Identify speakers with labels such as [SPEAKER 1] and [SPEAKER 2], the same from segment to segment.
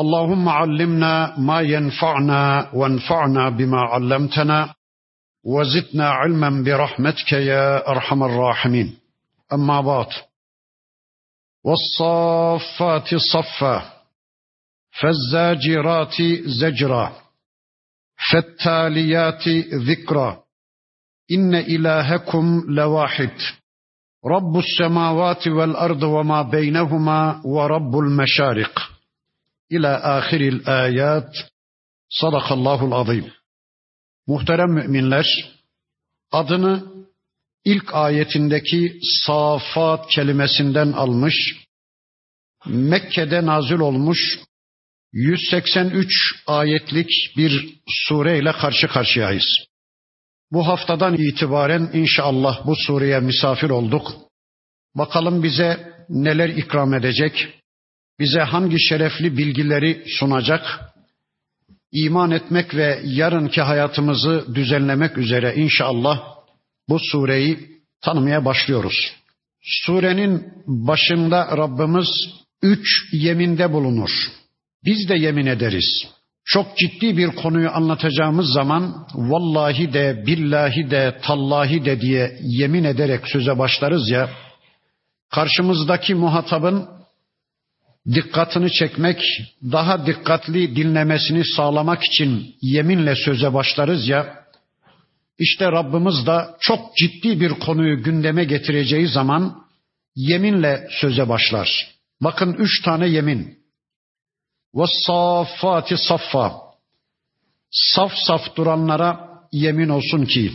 [SPEAKER 1] اللهم علمنا ما ينفعنا وانفعنا بما علمتنا وزدنا علما برحمتك يا أرحم الراحمين. أما بعد والصافات صفا فالزاجرات زجرا فالتاليات ذكرا. إن إلهكم لواحد رب السماوات والأرض وما بينهما ورب المشارق. İlâ ahiril ayat. Sadakallahul azim. Muhterem müminler, adını ilk ayetindeki safat kelimesinden almış, Mekke'de nazil olmuş 183 ayetlik bir sureyle karşı karşıyayız. Bu haftadan itibaren inşallah bu sureye misafir olduk. Bakalım bize neler ikram edecek, bize hangi şerefli bilgileri sunacak? İman etmek ve yarınki hayatımızı düzenlemek üzere inşallah bu sureyi tanımaya başlıyoruz. Surenin başında Rabbimiz üç yeminde bulunur. Biz de yemin ederiz. Çok ciddi bir konuyu anlatacağımız zaman vallahi de billahi de tallahi de diye yemin ederek söze başlarız ya karşımızdaki muhatabın dikkatini çekmek, daha dikkatli dinlemesini sağlamak için yeminle söze başlarız ya, işte Rabbimiz de çok ciddi bir konuyu gündeme getireceği zaman yeminle söze başlar. Bakın üç tane yemin. وَالصَّافَّاتِ saffa. Saf saf duranlara yemin olsun ki,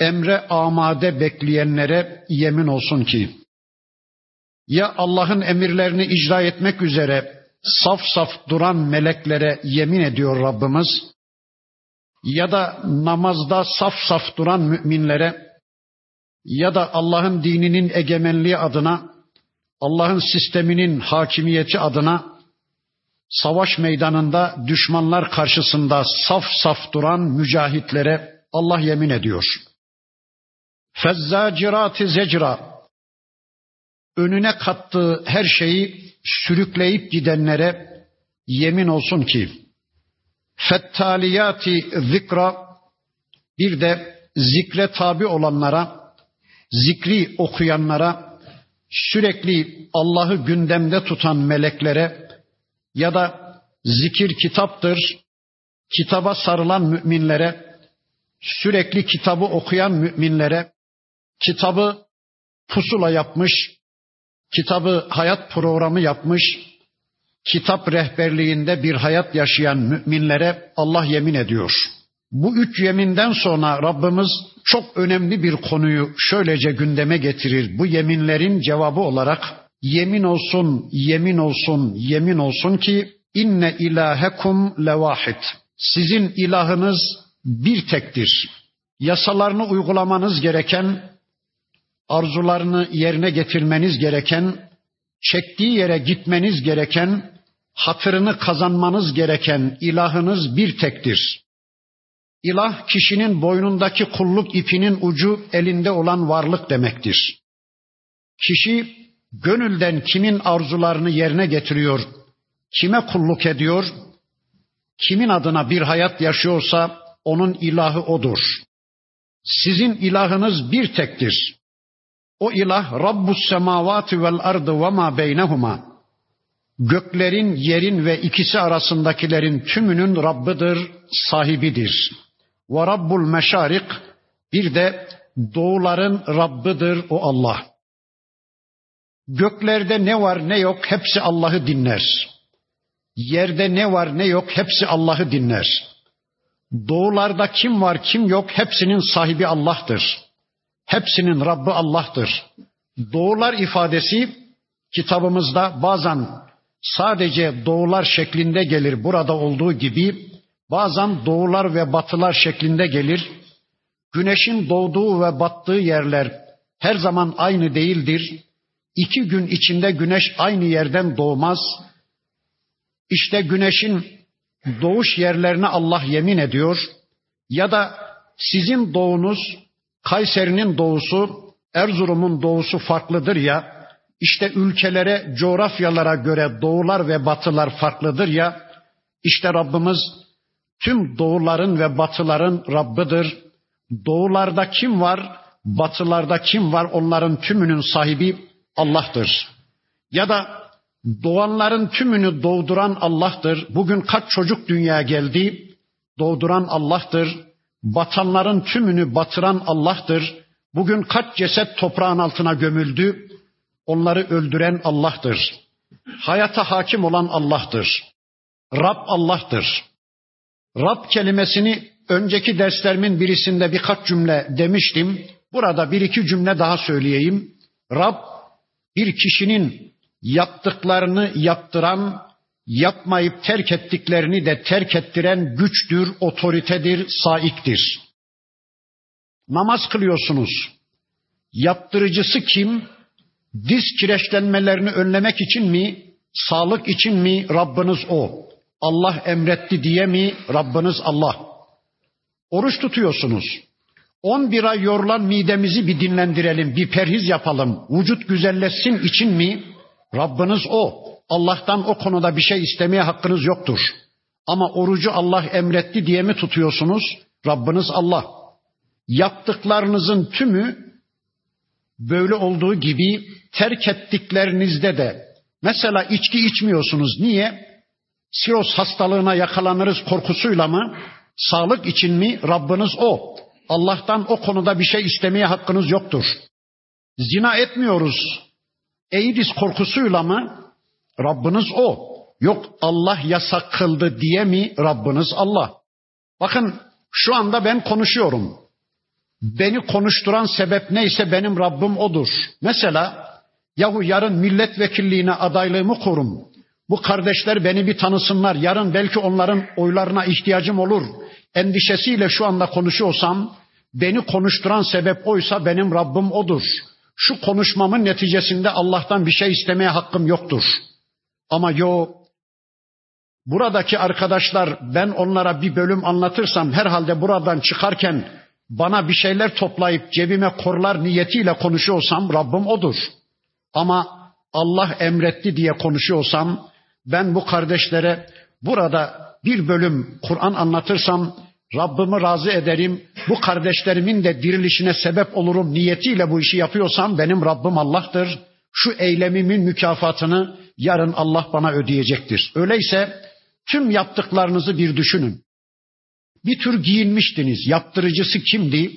[SPEAKER 1] emre amade bekleyenlere yemin olsun ki, ya Allah'ın emirlerini icra etmek üzere saf saf duran meleklere yemin ediyor Rabbimiz ya da namazda saf saf duran müminlere ya da Allah'ın dininin egemenliği adına Allah'ın sisteminin hakimiyeti adına savaş meydanında düşmanlar karşısında saf saf duran mücahitlere Allah yemin ediyor. Fezzacirati zecra önüne kattığı her şeyi sürükleyip gidenlere yemin olsun ki fettaliyati zikra bir de zikre tabi olanlara zikri okuyanlara sürekli Allah'ı gündemde tutan meleklere ya da zikir kitaptır kitaba sarılan müminlere sürekli kitabı okuyan müminlere kitabı pusula yapmış kitabı hayat programı yapmış, kitap rehberliğinde bir hayat yaşayan müminlere Allah yemin ediyor. Bu üç yeminden sonra Rabbimiz çok önemli bir konuyu şöylece gündeme getirir. Bu yeminlerin cevabı olarak yemin olsun, yemin olsun, yemin olsun ki inne ilahekum levahid. Sizin ilahınız bir tektir. Yasalarını uygulamanız gereken arzularını yerine getirmeniz gereken, çektiği yere gitmeniz gereken, hatırını kazanmanız gereken ilahınız bir tektir. İlah kişinin boynundaki kulluk ipinin ucu elinde olan varlık demektir. Kişi gönülden kimin arzularını yerine getiriyor, kime kulluk ediyor, kimin adına bir hayat yaşıyorsa onun ilahı odur. Sizin ilahınız bir tektir. O ilah Rabbus semavati vel ardı ve ma beynehuma. Göklerin, yerin ve ikisi arasındakilerin tümünün Rabbidir, sahibidir. Ve Rabbul meşarik bir de doğuların Rabbidir o Allah. Göklerde ne var ne yok hepsi Allah'ı dinler. Yerde ne var ne yok hepsi Allah'ı dinler. Doğularda kim var kim yok hepsinin sahibi Allah'tır. Hepsinin Rabbi Allah'tır. Doğular ifadesi kitabımızda bazen sadece doğular şeklinde gelir burada olduğu gibi bazen doğular ve batılar şeklinde gelir. Güneşin doğduğu ve battığı yerler her zaman aynı değildir. İki gün içinde güneş aynı yerden doğmaz. İşte güneşin doğuş yerlerine Allah yemin ediyor. Ya da sizin doğunuz Kayseri'nin doğusu, Erzurum'un doğusu farklıdır ya. İşte ülkelere, coğrafyalara göre doğular ve batılar farklıdır ya. İşte Rabbimiz tüm doğuların ve batıların Rabbidir. Doğularda kim var, batılarda kim var onların tümünün sahibi Allah'tır. Ya da doğanların tümünü doğduran Allah'tır. Bugün kaç çocuk dünyaya geldi? Doğduran Allah'tır. Batanların tümünü batıran Allah'tır. Bugün kaç ceset toprağın altına gömüldü? Onları öldüren Allah'tır. Hayata hakim olan Allah'tır. Rab Allah'tır. Rab kelimesini önceki derslerimin birisinde birkaç cümle demiştim. Burada bir iki cümle daha söyleyeyim. Rab bir kişinin yaptıklarını yaptıran, yapmayıp terk ettiklerini de terk ettiren güçtür, otoritedir, saiktir. Namaz kılıyorsunuz. Yaptırıcısı kim? Diz kireçlenmelerini önlemek için mi? Sağlık için mi? Rabbiniz o. Allah emretti diye mi? Rabbiniz Allah. Oruç tutuyorsunuz. 11 ay yorulan midemizi bir dinlendirelim, bir perhiz yapalım. Vücut güzelleşsin için mi? Rabbiniz o. Allah'tan o konuda bir şey istemeye hakkınız yoktur. Ama orucu Allah emretti diye mi tutuyorsunuz? Rabbiniz Allah. Yaptıklarınızın tümü böyle olduğu gibi terk ettiklerinizde de mesela içki içmiyorsunuz. Niye? Siros hastalığına yakalanırız korkusuyla mı? Sağlık için mi? Rabbiniz o. Allah'tan o konuda bir şey istemeye hakkınız yoktur. Zina etmiyoruz. Eidis korkusuyla mı? Rabbiniz o. Yok Allah yasak kıldı diye mi Rabbiniz Allah? Bakın şu anda ben konuşuyorum. Beni konuşturan sebep neyse benim Rabbim odur. Mesela yahu yarın milletvekilliğine adaylığımı kurum. Bu kardeşler beni bir tanısınlar. Yarın belki onların oylarına ihtiyacım olur. Endişesiyle şu anda konuşuyorsam beni konuşturan sebep oysa benim Rabbim odur. Şu konuşmamın neticesinde Allah'tan bir şey istemeye hakkım yoktur. Ama yo buradaki arkadaşlar ben onlara bir bölüm anlatırsam herhalde buradan çıkarken bana bir şeyler toplayıp cebime korlar niyetiyle konuşuyorsam Rabbim odur. Ama Allah emretti diye konuşuyorsam ben bu kardeşlere burada bir bölüm Kur'an anlatırsam Rabbimi razı ederim. Bu kardeşlerimin de dirilişine sebep olurum niyetiyle bu işi yapıyorsam benim Rabbim Allah'tır. Şu eylemimin mükafatını yarın Allah bana ödeyecektir. Öyleyse tüm yaptıklarınızı bir düşünün. Bir tür giyinmiştiniz. Yaptırıcısı kimdi?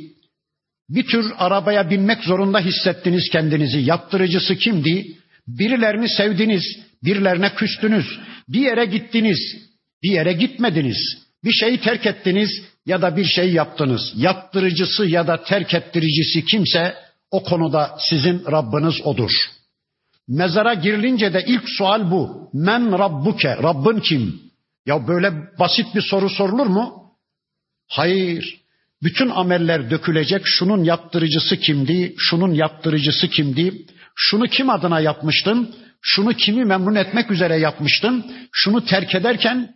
[SPEAKER 1] Bir tür arabaya binmek zorunda hissettiniz kendinizi. Yaptırıcısı kimdi? Birilerini sevdiniz, birilerine küstünüz. Bir yere gittiniz, bir yere gitmediniz. Bir şeyi terk ettiniz ya da bir şey yaptınız. Yaptırıcısı ya da terk ettiricisi kimse o konuda sizin Rabbiniz odur. Mezara girilince de ilk sual bu. Men Rabbuke, Rabbin kim? Ya böyle basit bir soru sorulur mu? Hayır. Bütün ameller dökülecek. Şunun yaptırıcısı kimdi? Şunun yaptırıcısı kimdi? Şunu kim adına yapmıştın? Şunu kimi memnun etmek üzere yapmıştın? Şunu terk ederken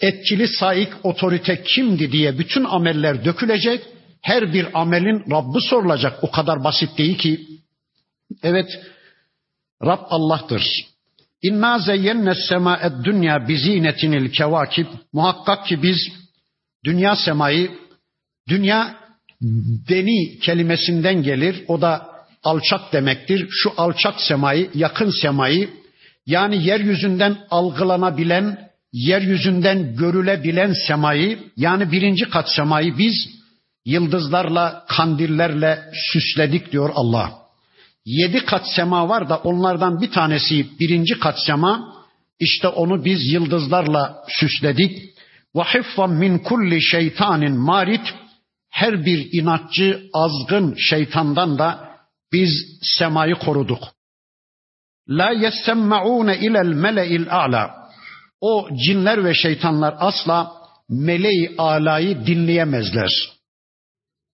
[SPEAKER 1] etkili saik otorite kimdi diye bütün ameller dökülecek. Her bir amelin Rabbi sorulacak. O kadar basit değil ki. Evet, Rab Allah'tır. İnna zeyyenne sema'ed dünya bizinetinil kevakib. Muhakkak ki biz dünya semayı, dünya deni kelimesinden gelir. O da alçak demektir. Şu alçak semayı, yakın semayı, yani yeryüzünden algılanabilen, yeryüzünden görülebilen semayı, yani birinci kat semayı biz yıldızlarla, kandillerle süsledik diyor Allah. Yedi kat sema var da onlardan bir tanesi birinci kat sema. İşte onu biz yıldızlarla süsledik. Ve hiffan min kulli şeytanin marit. Her bir inatçı, azgın şeytandan da biz semayı koruduk. La yessemmaune ilel mele'il a'la. O cinler ve şeytanlar asla meleği alayı dinleyemezler.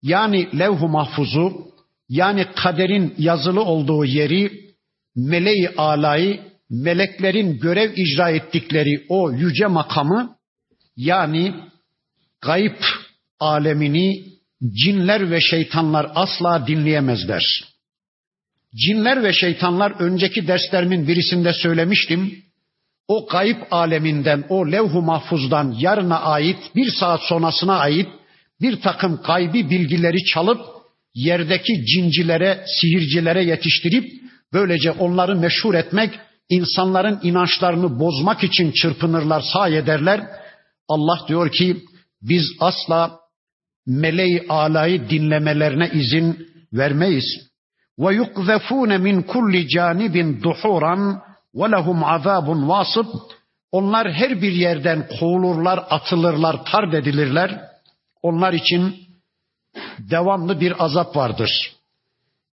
[SPEAKER 1] Yani levh-u mahfuzu, yani kaderin yazılı olduğu yeri, meleği alayı, meleklerin görev icra ettikleri o yüce makamı, yani gayb alemini cinler ve şeytanlar asla dinleyemezler. Cinler ve şeytanlar önceki derslerimin birisinde söylemiştim. O gayb aleminden, o levh-u mahfuzdan yarına ait, bir saat sonrasına ait bir takım gaybi bilgileri çalıp yerdeki cincilere, sihircilere yetiştirip böylece onları meşhur etmek, insanların inançlarını bozmak için çırpınırlar, say ederler. Allah diyor ki biz asla meleği alayı dinlemelerine izin vermeyiz. Ve yukzefune min kulli canibin duhuran ve lehum azabun vasıb. Onlar her bir yerden kovulurlar, atılırlar, tard edilirler. Onlar için devamlı bir azap vardır.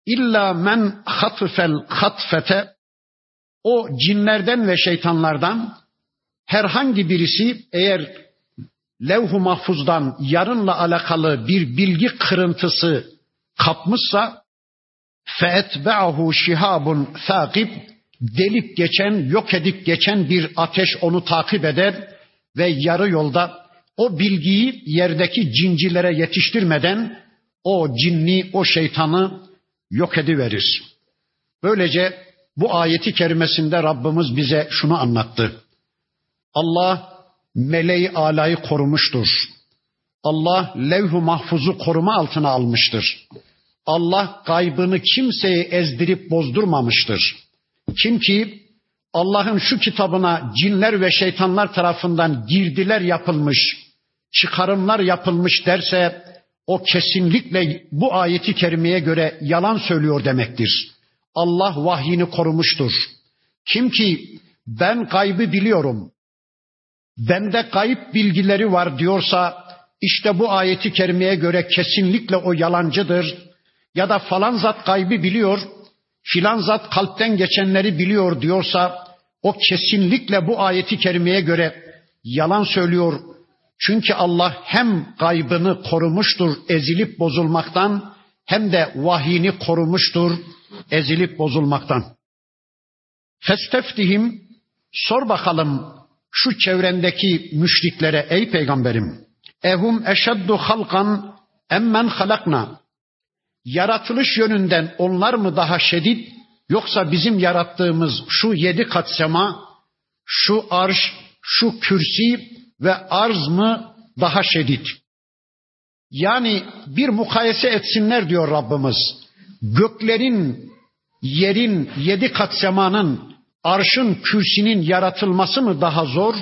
[SPEAKER 1] İlla men hatfel hatfete o cinlerden ve şeytanlardan herhangi birisi eğer levh-u mahfuzdan yarınla alakalı bir bilgi kırıntısı kapmışsa feetbe'ahu şihabun thakib delip geçen, yok edip geçen bir ateş onu takip eder ve yarı yolda o bilgiyi yerdeki cincilere yetiştirmeden o cinni, o şeytanı yok ediverir. Böylece bu ayeti kerimesinde Rabbimiz bize şunu anlattı. Allah meleği alayı korumuştur. Allah levh-u mahfuzu koruma altına almıştır. Allah gaybını kimseye ezdirip bozdurmamıştır. Kim ki Allah'ın şu kitabına cinler ve şeytanlar tarafından girdiler yapılmış, çıkarımlar yapılmış derse o kesinlikle bu ayeti kerimeye göre yalan söylüyor demektir. Allah vahyini korumuştur. Kim ki ben gaybı biliyorum, bende kayıp bilgileri var diyorsa işte bu ayeti kerimeye göre kesinlikle o yalancıdır. Ya da falan zat kaybı biliyor, filan zat kalpten geçenleri biliyor diyorsa o kesinlikle bu ayeti kerimeye göre yalan söylüyor. Çünkü Allah hem gaybını korumuştur ezilip bozulmaktan hem de vahyini korumuştur ezilip bozulmaktan. Festeftihim sor bakalım şu çevrendeki müşriklere ey peygamberim ehum eşeddu halkan emmen halakna yaratılış yönünden onlar mı daha şedid yoksa bizim yarattığımız şu yedi kat sema şu arş şu kürsi ve arz mı daha şedid yani bir mukayese etsinler diyor Rabbimiz göklerin yerin yedi kat semanın arşın kürsinin yaratılması mı daha zor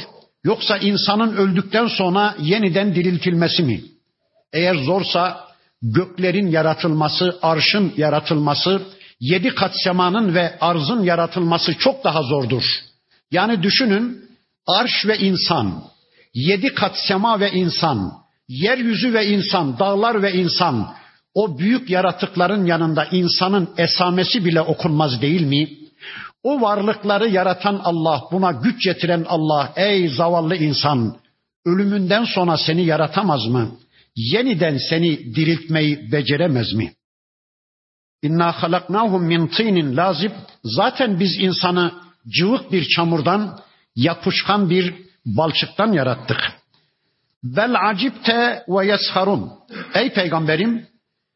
[SPEAKER 1] yoksa insanın öldükten sonra yeniden diriltilmesi mi? Eğer zorsa göklerin yaratılması, arşın yaratılması, yedi kat semanın ve arzın yaratılması çok daha zordur. Yani düşünün arş ve insan, yedi kat sema ve insan, yeryüzü ve insan, dağlar ve insan, o büyük yaratıkların yanında insanın esamesi bile okunmaz değil mi? O varlıkları yaratan Allah, buna güç getiren Allah, ey zavallı insan, ölümünden sonra seni yaratamaz mı? Yeniden seni diriltmeyi beceremez mi? İnna halaknahum min tinin lazib. Zaten biz insanı cıvık bir çamurdan, yapışkan bir balçıktan yarattık. Bel acipte ve yesharun. Ey peygamberim,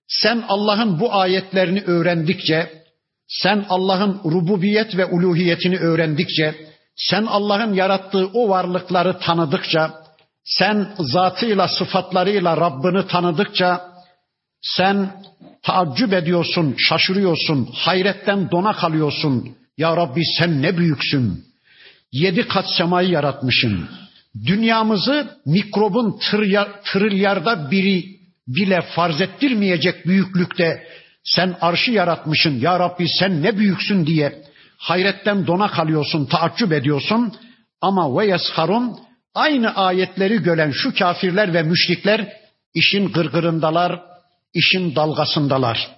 [SPEAKER 1] sen Allah'ın bu ayetlerini öğrendikçe, sen Allah'ın rububiyet ve uluhiyetini öğrendikçe, sen Allah'ın yarattığı o varlıkları tanıdıkça, sen zatıyla sıfatlarıyla Rabbini tanıdıkça, sen taaccüp ediyorsun, şaşırıyorsun, hayretten dona kalıyorsun. Ya Rabbi sen ne büyüksün. Yedi kat semayı yaratmışsın. Dünyamızı mikrobun trilyarda biri bile farz ettirmeyecek büyüklükte sen arşı yaratmışsın ya Rabbi sen ne büyüksün diye hayretten dona kalıyorsun, taaccüp ediyorsun. Ama ve yesharun aynı ayetleri gören şu kafirler ve müşrikler işin gırgırındalar, işin dalgasındalar.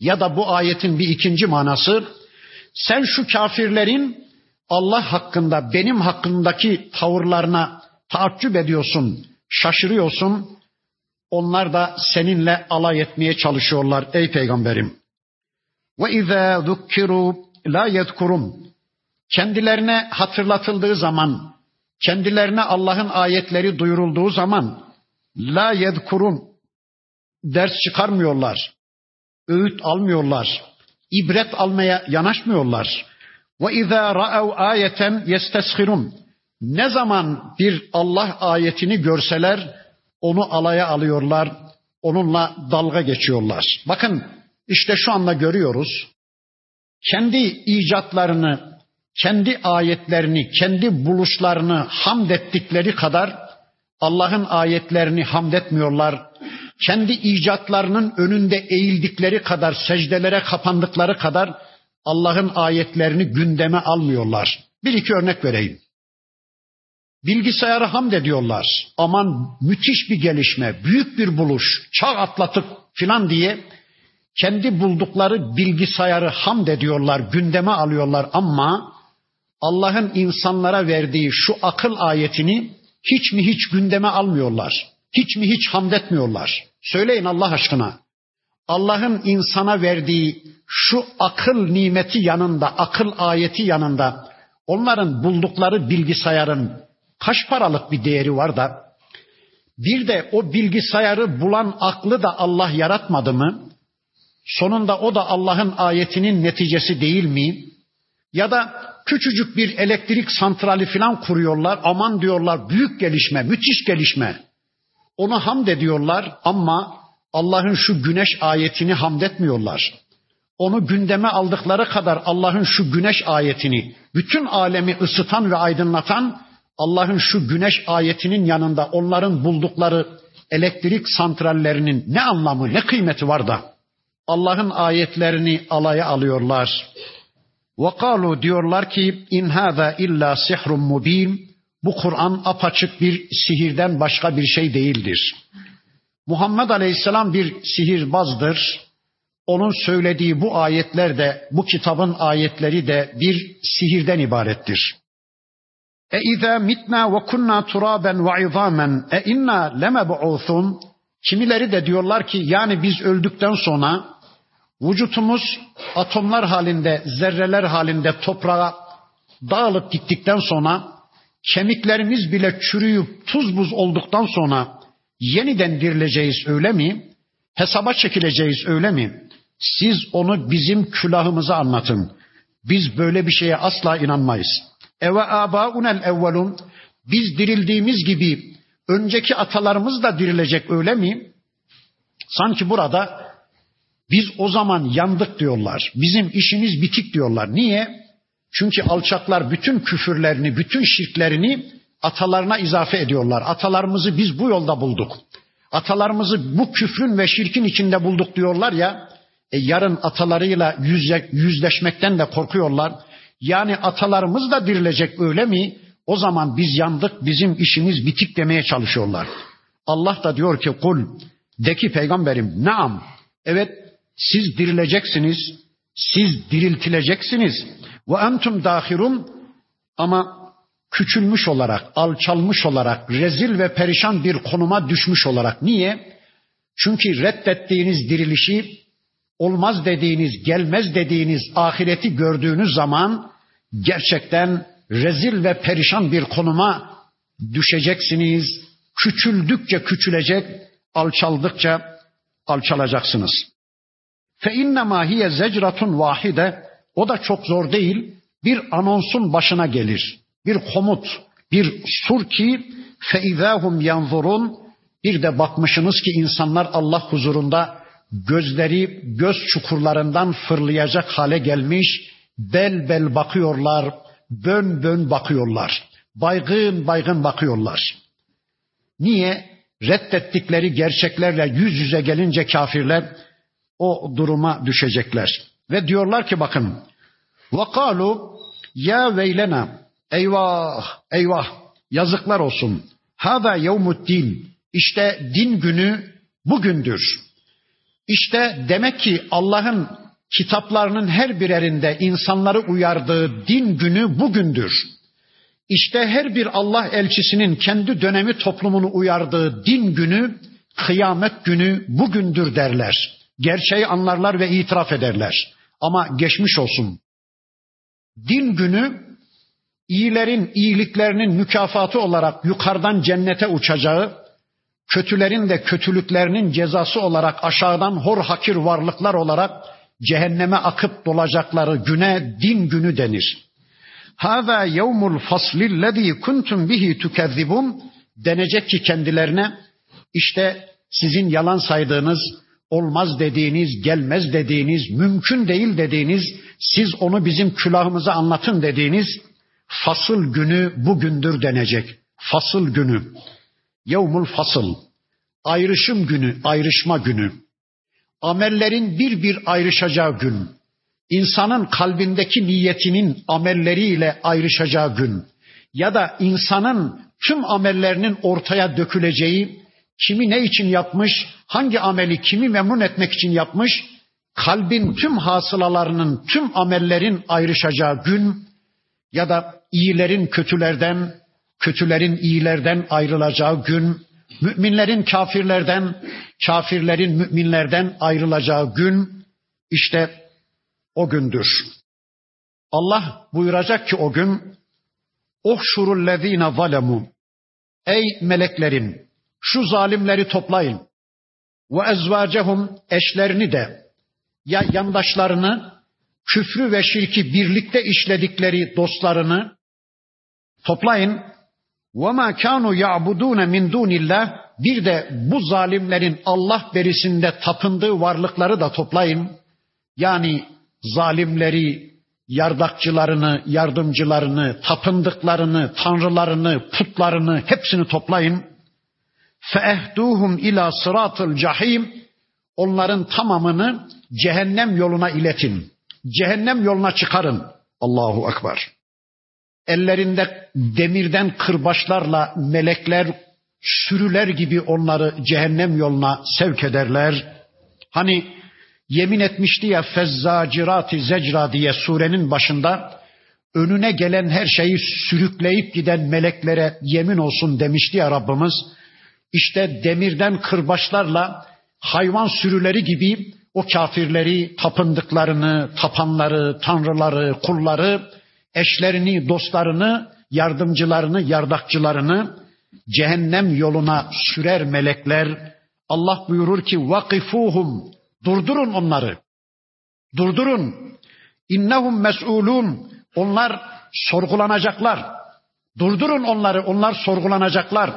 [SPEAKER 1] Ya da bu ayetin bir ikinci manası sen şu kafirlerin Allah hakkında benim hakkındaki tavırlarına taaccüp ediyorsun, şaşırıyorsun. Onlar da seninle alay etmeye çalışıyorlar ey peygamberim. Ve izâ zukkiru la yedkurum. Kendilerine hatırlatıldığı zaman, kendilerine Allah'ın ayetleri duyurulduğu zaman la yedkurun ders çıkarmıyorlar. Öğüt almıyorlar. ibret almaya yanaşmıyorlar. Ve izâ ra'ev ayeten yesteshirun. Ne zaman bir Allah ayetini görseler onu alaya alıyorlar, onunla dalga geçiyorlar. Bakın işte şu anda görüyoruz. Kendi icatlarını, kendi ayetlerini, kendi buluşlarını hamd ettikleri kadar Allah'ın ayetlerini hamd etmiyorlar. Kendi icatlarının önünde eğildikleri kadar, secdelere kapandıkları kadar Allah'ın ayetlerini gündeme almıyorlar. Bir iki örnek vereyim. Bilgisayarı hamd ediyorlar. Aman müthiş bir gelişme, büyük bir buluş, çağ atlatıp filan diye kendi buldukları bilgisayarı hamd ediyorlar, gündeme alıyorlar ama Allah'ın insanlara verdiği şu akıl ayetini hiç mi hiç gündeme almıyorlar? Hiç mi hiç hamd etmiyorlar? Söyleyin Allah aşkına. Allah'ın insana verdiği şu akıl nimeti yanında, akıl ayeti yanında onların buldukları bilgisayarın kaç paralık bir değeri var da bir de o bilgisayarı bulan aklı da Allah yaratmadı mı? Sonunda o da Allah'ın ayetinin neticesi değil mi? Ya da küçücük bir elektrik santrali falan kuruyorlar. Aman diyorlar büyük gelişme, müthiş gelişme. Onu hamd ediyorlar ama Allah'ın şu güneş ayetini hamd etmiyorlar. Onu gündeme aldıkları kadar Allah'ın şu güneş ayetini, bütün alemi ısıtan ve aydınlatan Allah'ın şu güneş ayetinin yanında onların buldukları elektrik santrallerinin ne anlamı, ne kıymeti var da Allah'ın ayetlerini alaya alıyorlar. Kalu diyorlar ki in hâzâ illa sihrun mubin. Bu Kur'an apaçık bir sihirden başka bir şey değildir. Muhammed Aleyhisselam bir sihirbazdır. Onun söylediği bu ayetler de, bu kitabın ayetleri de bir sihirden ibarettir. E izâ mitnâ ve kunnâ turâben ve izâmen e inna lemeb'ûthun. Kimileri de diyorlar ki yani biz öldükten sonra vücutumuz atomlar halinde, zerreler halinde toprağa dağılıp gittikten sonra kemiklerimiz bile çürüyüp tuz buz olduktan sonra yeniden dirileceğiz öyle mi? Hesaba çekileceğiz öyle mi? Siz onu bizim külahımıza anlatın. Biz böyle bir şeye asla inanmayız. Eve abaunel evvelun biz dirildiğimiz gibi önceki atalarımız da dirilecek öyle mi? Sanki burada biz o zaman yandık diyorlar. Bizim işimiz bitik diyorlar. Niye? Çünkü alçaklar bütün küfürlerini, bütün şirklerini atalarına izafe ediyorlar. Atalarımızı biz bu yolda bulduk. Atalarımızı bu küfrün ve şirkin içinde bulduk diyorlar ya. E yarın atalarıyla yüzle, yüzleşmekten de korkuyorlar. Yani atalarımız da dirilecek öyle mi? O zaman biz yandık, bizim işimiz bitik demeye çalışıyorlar. Allah da diyor ki kul, de ki peygamberim, naam, evet siz dirileceksiniz, siz diriltileceksiniz. Ve entum dahirun ama küçülmüş olarak, alçalmış olarak, rezil ve perişan bir konuma düşmüş olarak. Niye? Çünkü reddettiğiniz dirilişi olmaz dediğiniz, gelmez dediğiniz ahireti gördüğünüz zaman gerçekten rezil ve perişan bir konuma düşeceksiniz. Küçüldükçe küçülecek, alçaldıkça alçalacaksınız. Fe innema hiye zecratun vahide o da çok zor değil. Bir anonsun başına gelir. Bir komut, bir sur ki fe izahum yanzurun bir de bakmışsınız ki insanlar Allah huzurunda gözleri göz çukurlarından fırlayacak hale gelmiş, bel bel bakıyorlar, bön bön bakıyorlar, baygın baygın bakıyorlar. Niye? Reddettikleri gerçeklerle yüz yüze gelince kafirler o duruma düşecekler. Ve diyorlar ki bakın vakalu ya veylena eyvah eyvah yazıklar olsun. Hada yevmuddin işte din günü bugündür. İşte demek ki Allah'ın kitaplarının her birerinde insanları uyardığı din günü bugündür. İşte her bir Allah elçisinin kendi dönemi toplumunu uyardığı din günü, kıyamet günü bugündür derler. Gerçeği anlarlar ve itiraf ederler. Ama geçmiş olsun. Din günü iyilerin iyiliklerinin mükafatı olarak yukarıdan cennete uçacağı, kötülerin de kötülüklerinin cezası olarak aşağıdan hor hakir varlıklar olarak cehenneme akıp dolacakları güne din günü denir. Hâzâ yevmul faslillezî kuntum bihi tükezzibun denecek ki kendilerine işte sizin yalan saydığınız, olmaz dediğiniz, gelmez dediğiniz, mümkün değil dediğiniz, siz onu bizim külahımıza anlatın dediğiniz fasıl günü bugündür denecek. Fasıl günü. Yevmul fasıl. Ayrışım günü, ayrışma günü. Amellerin bir bir ayrışacağı gün. İnsanın kalbindeki niyetinin amelleriyle ayrışacağı gün. Ya da insanın tüm amellerinin ortaya döküleceği, kimi ne için yapmış, hangi ameli kimi memnun etmek için yapmış, kalbin tüm hasılalarının, tüm amellerin ayrışacağı gün ya da iyilerin kötülerden, kötülerin iyilerden ayrılacağı gün, müminlerin kafirlerden, kafirlerin müminlerden ayrılacağı gün işte o gündür. Allah buyuracak ki o gün Ohşurul lezine zalemu Ey meleklerim şu zalimleri toplayın ve ezvacehum eşlerini de ya yandaşlarını küfrü ve şirki birlikte işledikleri dostlarını toplayın ve ma kanu ya'budun min dunillah bir de bu zalimlerin Allah berisinde tapındığı varlıkları da toplayın. Yani zalimleri, yardakçılarını, yardımcılarını, tapındıklarını, tanrılarını, putlarını hepsini toplayın feehduhum ila sıratıl cahim onların tamamını cehennem yoluna iletin. Cehennem yoluna çıkarın. Allahu Ekber. Ellerinde demirden kırbaçlarla melekler sürüler gibi onları cehennem yoluna sevk ederler. Hani yemin etmişti ya fezzacirati zecra diye surenin başında önüne gelen her şeyi sürükleyip giden meleklere yemin olsun demişti ya Rabbimiz. İşte demirden kırbaçlarla hayvan sürüleri gibi o kafirleri, tapındıklarını, tapanları, tanrıları, kulları, eşlerini, dostlarını, yardımcılarını, yardakçılarını cehennem yoluna sürer melekler. Allah buyurur ki vakifuhum durdurun onları. Durdurun. İnnehum mes'ulun. Onlar sorgulanacaklar. Durdurun onları. Onlar sorgulanacaklar.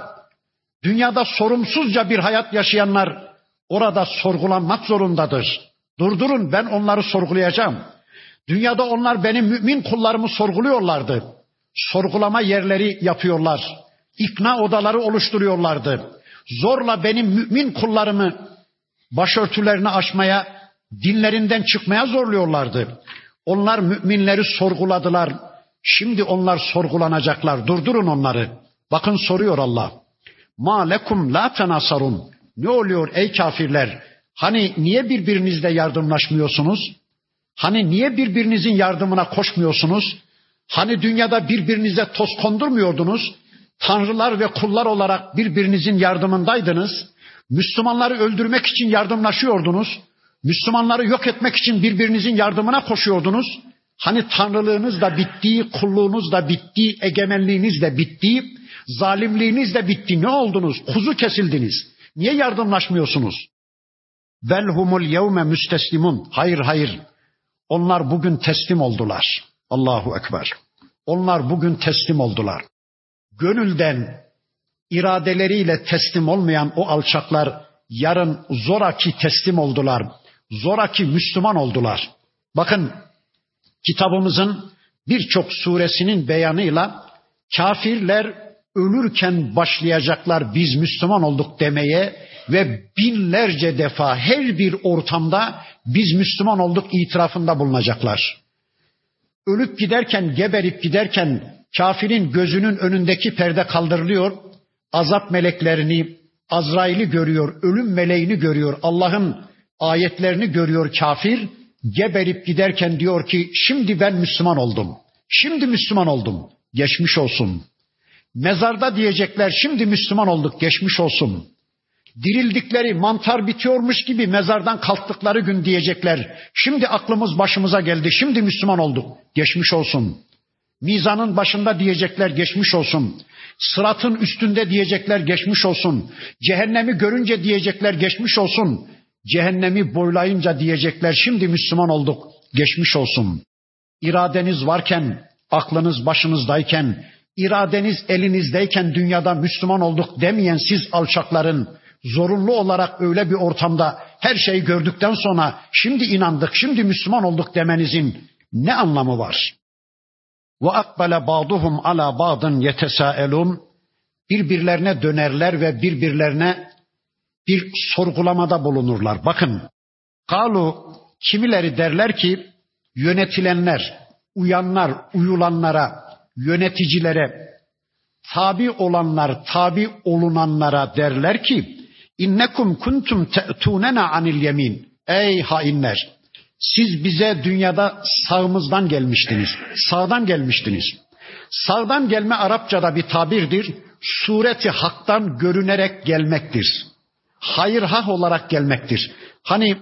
[SPEAKER 1] Dünyada sorumsuzca bir hayat yaşayanlar orada sorgulanmak zorundadır. Durdurun ben onları sorgulayacağım. Dünyada onlar benim mümin kullarımı sorguluyorlardı. Sorgulama yerleri yapıyorlar. İkna odaları oluşturuyorlardı. Zorla benim mümin kullarımı başörtülerini aşmaya, dinlerinden çıkmaya zorluyorlardı. Onlar müminleri sorguladılar. Şimdi onlar sorgulanacaklar. Durdurun onları. Bakın soruyor Allah. Ma lekum la tenasarun. Ne oluyor ey kafirler? Hani niye birbirinizle yardımlaşmıyorsunuz? Hani niye birbirinizin yardımına koşmuyorsunuz? Hani dünyada birbirinize toz kondurmuyordunuz? Tanrılar ve kullar olarak birbirinizin yardımındaydınız. Müslümanları öldürmek için yardımlaşıyordunuz. Müslümanları yok etmek için birbirinizin yardımına koşuyordunuz. Hani tanrılığınız da bitti, kulluğunuz da bitti, egemenliğiniz de bitti, zalimliğiniz de bitti. Ne oldunuz? Kuzu kesildiniz. Niye yardımlaşmıyorsunuz? Belhumul yevme müsteslimun. Hayır hayır. Onlar bugün teslim oldular. Allahu Ekber. Onlar bugün teslim oldular. Gönülden iradeleriyle teslim olmayan o alçaklar yarın zoraki teslim oldular. Zoraki Müslüman oldular. Bakın kitabımızın birçok suresinin beyanıyla kafirler ölürken başlayacaklar biz Müslüman olduk demeye ve binlerce defa her bir ortamda biz Müslüman olduk itirafında bulunacaklar. Ölüp giderken, geberip giderken kafirin gözünün önündeki perde kaldırılıyor. Azap meleklerini, Azrail'i görüyor, ölüm meleğini görüyor, Allah'ın ayetlerini görüyor kafir. Geberip giderken diyor ki şimdi ben Müslüman oldum. Şimdi Müslüman oldum. geçmiş olsun. Mezarda diyecekler şimdi Müslüman olduk geçmiş olsun. Dirildikleri mantar bitiyormuş gibi mezardan kalktıkları gün diyecekler. Şimdi aklımız başımıza geldi şimdi Müslüman olduk geçmiş olsun. Mizanın başında diyecekler geçmiş olsun. Sıratın üstünde diyecekler geçmiş olsun. Cehennemi görünce diyecekler geçmiş olsun. Cehennemi boylayınca diyecekler şimdi Müslüman olduk geçmiş olsun. İradeniz varken, aklınız başınızdayken, iradeniz elinizdeyken dünyada Müslüman olduk demeyen siz alçakların zorunlu olarak öyle bir ortamda her şeyi gördükten sonra şimdi inandık, şimdi Müslüman olduk demenizin ne anlamı var? Ve akbale ba'duhum ala ba'dın yetesaelun birbirlerine dönerler ve birbirlerine bir sorgulamada bulunurlar. Bakın, kalu kimileri derler ki yönetilenler, uyanlar, uyulanlara, yöneticilere, tabi olanlar, tabi olunanlara derler ki innekum kuntum te'tunena anil yemin. Ey hainler! Siz bize dünyada sağımızdan gelmiştiniz. Sağdan gelmiştiniz. Sağdan gelme Arapçada bir tabirdir. Sureti haktan görünerek gelmektir. Hayır hah olarak gelmektir. Hani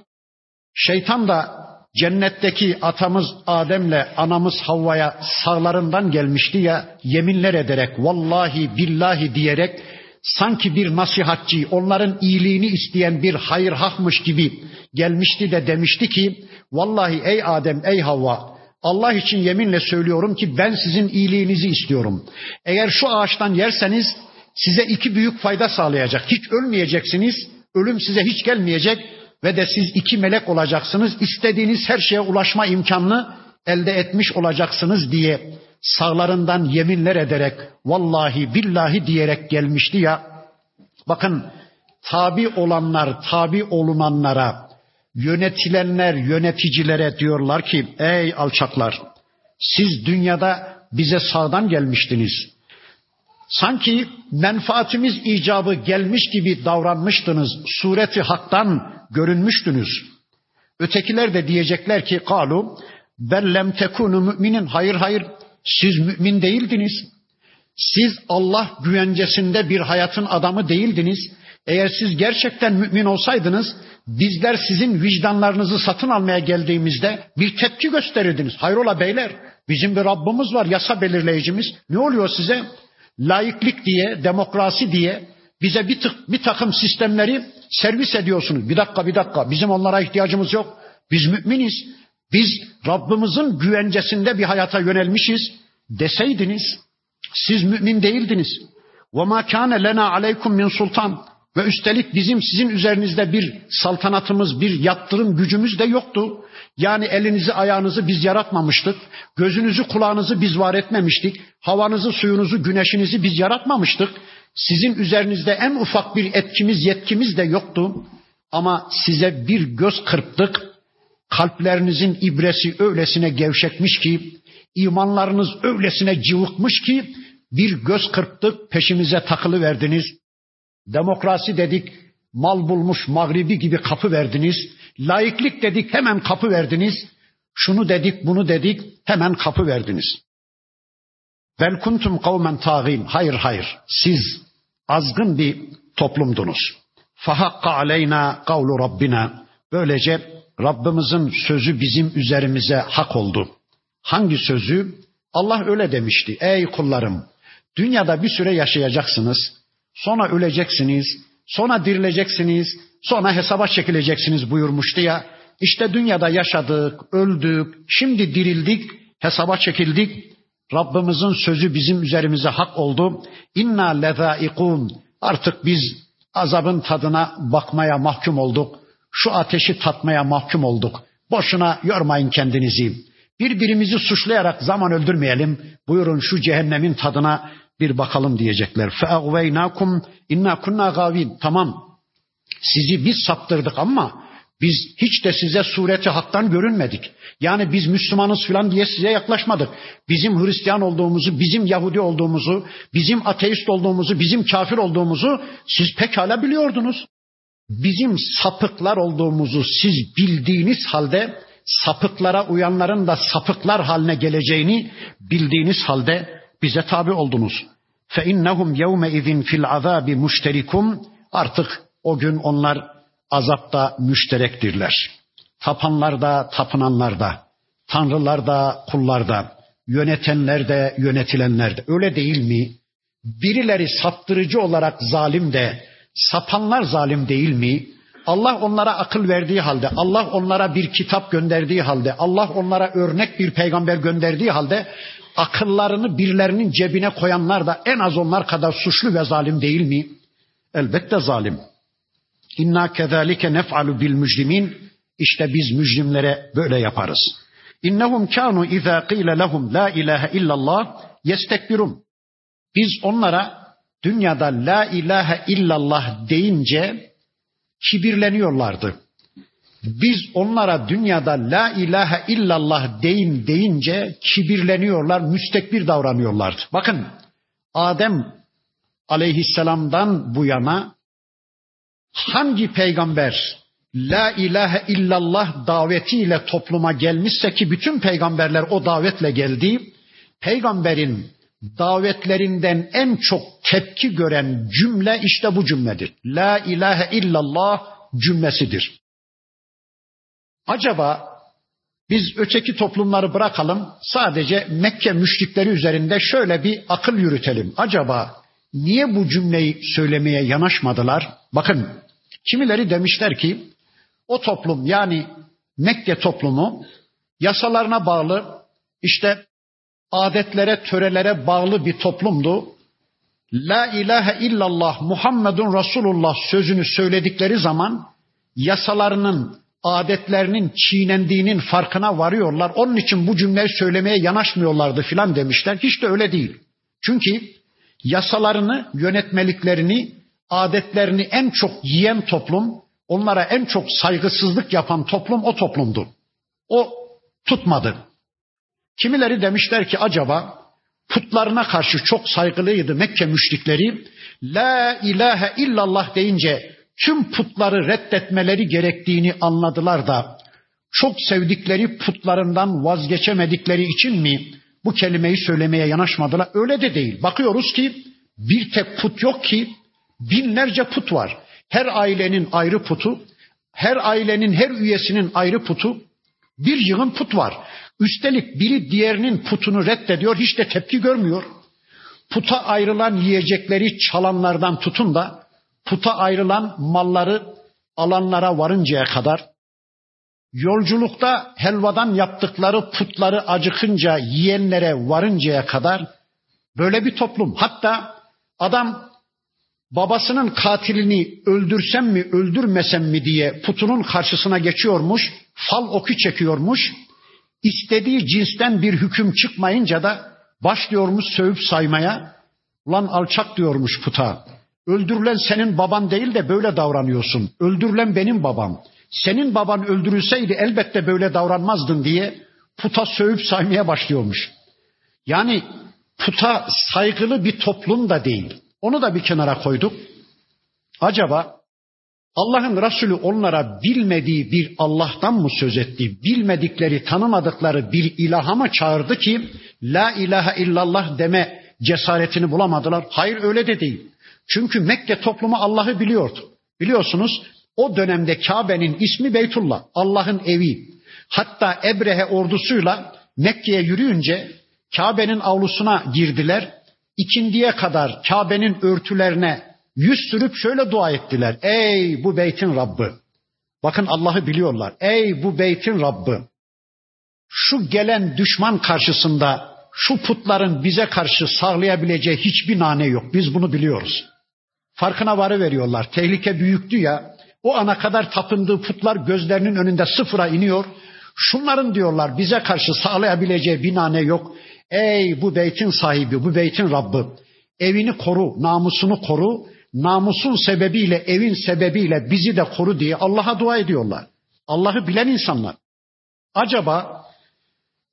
[SPEAKER 1] şeytan da cennetteki atamız Adem'le anamız Havva'ya sağlarından gelmişti ya yeminler ederek vallahi billahi diyerek sanki bir nasihatçı onların iyiliğini isteyen bir hayır hakmış gibi gelmişti de demişti ki vallahi ey Adem ey Havva Allah için yeminle söylüyorum ki ben sizin iyiliğinizi istiyorum. Eğer şu ağaçtan yerseniz size iki büyük fayda sağlayacak. Hiç ölmeyeceksiniz. Ölüm size hiç gelmeyecek ve de siz iki melek olacaksınız. İstediğiniz her şeye ulaşma imkanını elde etmiş olacaksınız diye sağlarından yeminler ederek vallahi billahi diyerek gelmişti ya. Bakın tabi olanlar tabi olunanlara yönetilenler yöneticilere diyorlar ki ey alçaklar siz dünyada bize sağdan gelmiştiniz. Sanki menfaatimiz icabı gelmiş gibi davranmıştınız. Sureti haktan görünmüştünüz. Ötekiler de diyecekler ki kalu bellem tekunu müminin hayır hayır siz mümin değildiniz. Siz Allah güvencesinde bir hayatın adamı değildiniz. Eğer siz gerçekten mümin olsaydınız bizler sizin vicdanlarınızı satın almaya geldiğimizde bir tepki gösterirdiniz. Hayrola beyler bizim bir Rabbimiz var yasa belirleyicimiz. Ne oluyor size? Laiklik diye, demokrasi diye bize bir, tık, bir takım sistemleri servis ediyorsunuz. Bir dakika bir dakika bizim onlara ihtiyacımız yok. Biz müminiz. Biz Rabbimizin güvencesinde bir hayata yönelmişiz deseydiniz siz mümin değildiniz. Ve ma kana lena aleykum min sultan ve üstelik bizim sizin üzerinizde bir saltanatımız, bir yattırım gücümüz de yoktu. Yani elinizi ayağınızı biz yaratmamıştık. Gözünüzü kulağınızı biz var etmemiştik. Havanızı, suyunuzu, güneşinizi biz yaratmamıştık. Sizin üzerinizde en ufak bir etkimiz, yetkimiz de yoktu. Ama size bir göz kırptık. Kalplerinizin ibresi öylesine gevşekmiş ki, imanlarınız öylesine cıvıkmış ki, bir göz kırptık, peşimize takılı verdiniz. Demokrasi dedik, mal bulmuş mağribi gibi kapı verdiniz. Laiklik dedik, hemen kapı verdiniz. Şunu dedik, bunu dedik, hemen kapı verdiniz. Bel kuntum kavmen tağin. Hayır hayır. Siz azgın bir toplumdunuz. Fahakka aleyna kavlu Rabbina. Böylece Rabbimizin sözü bizim üzerimize hak oldu. Hangi sözü? Allah öyle demişti. Ey kullarım, dünyada bir süre yaşayacaksınız. Sonra öleceksiniz. Sonra dirileceksiniz. Sonra hesaba çekileceksiniz buyurmuştu ya. İşte dünyada yaşadık, öldük, şimdi dirildik, hesaba çekildik. Rabbimizin sözü bizim üzerimize hak oldu. İnna lezaikun. Artık biz azabın tadına bakmaya mahkum olduk. Şu ateşi tatmaya mahkum olduk. Boşuna yormayın kendinizi. Birbirimizi suçlayarak zaman öldürmeyelim. Buyurun şu cehennemin tadına bir bakalım diyecekler. Fe'agveynakum inna kunna gavin. Tamam. Sizi biz saptırdık ama biz hiç de size sureti haktan görünmedik. Yani biz Müslümanız filan diye size yaklaşmadık. Bizim Hristiyan olduğumuzu, bizim Yahudi olduğumuzu, bizim ateist olduğumuzu, bizim kafir olduğumuzu siz pekala biliyordunuz. Bizim sapıklar olduğumuzu siz bildiğiniz halde sapıklara uyanların da sapıklar haline geleceğini bildiğiniz halde bize tabi oldunuz. Fe innahum yevme izin fil azabi müşterikum. Artık o gün onlar azapta müşterektirler. Tapanlar da, tapınanlar da, tanrılar da, kullar da, yönetenler de, yönetilenler de. Öyle değil mi? Birileri saptırıcı olarak zalim de, sapanlar zalim değil mi? Allah onlara akıl verdiği halde, Allah onlara bir kitap gönderdiği halde, Allah onlara örnek bir peygamber gönderdiği halde akıllarını birilerinin cebine koyanlar da en az onlar kadar suçlu ve zalim değil mi? Elbette zalim. İnna kezalike nef'alu bil mücrimin. İşte biz mücrimlere böyle yaparız. İnnehum kanu iza qila lehum la ilahe illallah yestekbirun. Biz onlara dünyada la ilahe illallah deyince kibirleniyorlardı. Biz onlara dünyada la ilahe illallah deyin deyince kibirleniyorlar, müstekbir davranıyorlardı. Bakın Adem aleyhisselamdan bu yana hangi peygamber la ilahe illallah davetiyle topluma gelmişse ki bütün peygamberler o davetle geldi, peygamberin davetlerinden en çok tepki gören cümle işte bu cümledir. La ilahe illallah cümlesidir. Acaba biz öteki toplumları bırakalım, sadece Mekke müşrikleri üzerinde şöyle bir akıl yürütelim. Acaba niye bu cümleyi söylemeye yanaşmadılar? Bakın, kimileri demişler ki, o toplum yani Mekke toplumu yasalarına bağlı, işte adetlere, törelere bağlı bir toplumdu. La ilahe illallah Muhammedun Resulullah sözünü söyledikleri zaman yasalarının adetlerinin çiğnendiğinin farkına varıyorlar. Onun için bu cümleyi söylemeye yanaşmıyorlardı filan demişler. Hiç de öyle değil. Çünkü yasalarını, yönetmeliklerini, adetlerini en çok yiyen toplum, onlara en çok saygısızlık yapan toplum o toplumdu. O tutmadı. Kimileri demişler ki acaba putlarına karşı çok saygılıydı Mekke müşrikleri. La ilahe illallah deyince tüm putları reddetmeleri gerektiğini anladılar da çok sevdikleri putlarından vazgeçemedikleri için mi bu kelimeyi söylemeye yanaşmadılar? Öyle de değil. Bakıyoruz ki bir tek put yok ki binlerce put var. Her ailenin ayrı putu, her ailenin her üyesinin ayrı putu, bir yığın put var. Üstelik biri diğerinin putunu reddediyor, hiç de tepki görmüyor. Puta ayrılan yiyecekleri çalanlardan tutun da puta ayrılan malları alanlara varıncaya kadar, yolculukta helvadan yaptıkları putları acıkınca yiyenlere varıncaya kadar böyle bir toplum. Hatta adam babasının katilini öldürsem mi öldürmesem mi diye putunun karşısına geçiyormuş, fal oku çekiyormuş. İstediği cinsten bir hüküm çıkmayınca da başlıyormuş sövüp saymaya. Ulan alçak diyormuş puta. Öldürülen senin baban değil de böyle davranıyorsun. Öldürülen benim babam. Senin baban öldürülseydi elbette böyle davranmazdın diye puta sövüp saymaya başlıyormuş. Yani puta saygılı bir toplum da değil. Onu da bir kenara koyduk. Acaba Allah'ın Resulü onlara bilmediği bir Allah'tan mı söz etti? Bilmedikleri, tanımadıkları bir ilaha mı çağırdı ki la ilahe illallah deme cesaretini bulamadılar? Hayır öyle de değil. Çünkü Mekke toplumu Allah'ı biliyordu. Biliyorsunuz o dönemde Kabe'nin ismi Beytullah, Allah'ın evi. Hatta Ebrehe ordusuyla Mekke'ye yürüyünce Kabe'nin avlusuna girdiler. İkindiye kadar Kabe'nin örtülerine yüz sürüp şöyle dua ettiler. Ey bu beytin Rabbi. Bakın Allah'ı biliyorlar. Ey bu beytin Rabbi. Şu gelen düşman karşısında şu putların bize karşı sağlayabileceği hiçbir nane yok. Biz bunu biliyoruz. Farkına varı veriyorlar. Tehlike büyüktü ya. O ana kadar tapındığı putlar gözlerinin önünde sıfıra iniyor. Şunların diyorlar bize karşı sağlayabileceği bir nane yok. Ey bu beytin sahibi, bu beytin Rabbi. Evini koru, namusunu koru. Namusun sebebiyle, evin sebebiyle bizi de koru diye Allah'a dua ediyorlar. Allah'ı bilen insanlar. Acaba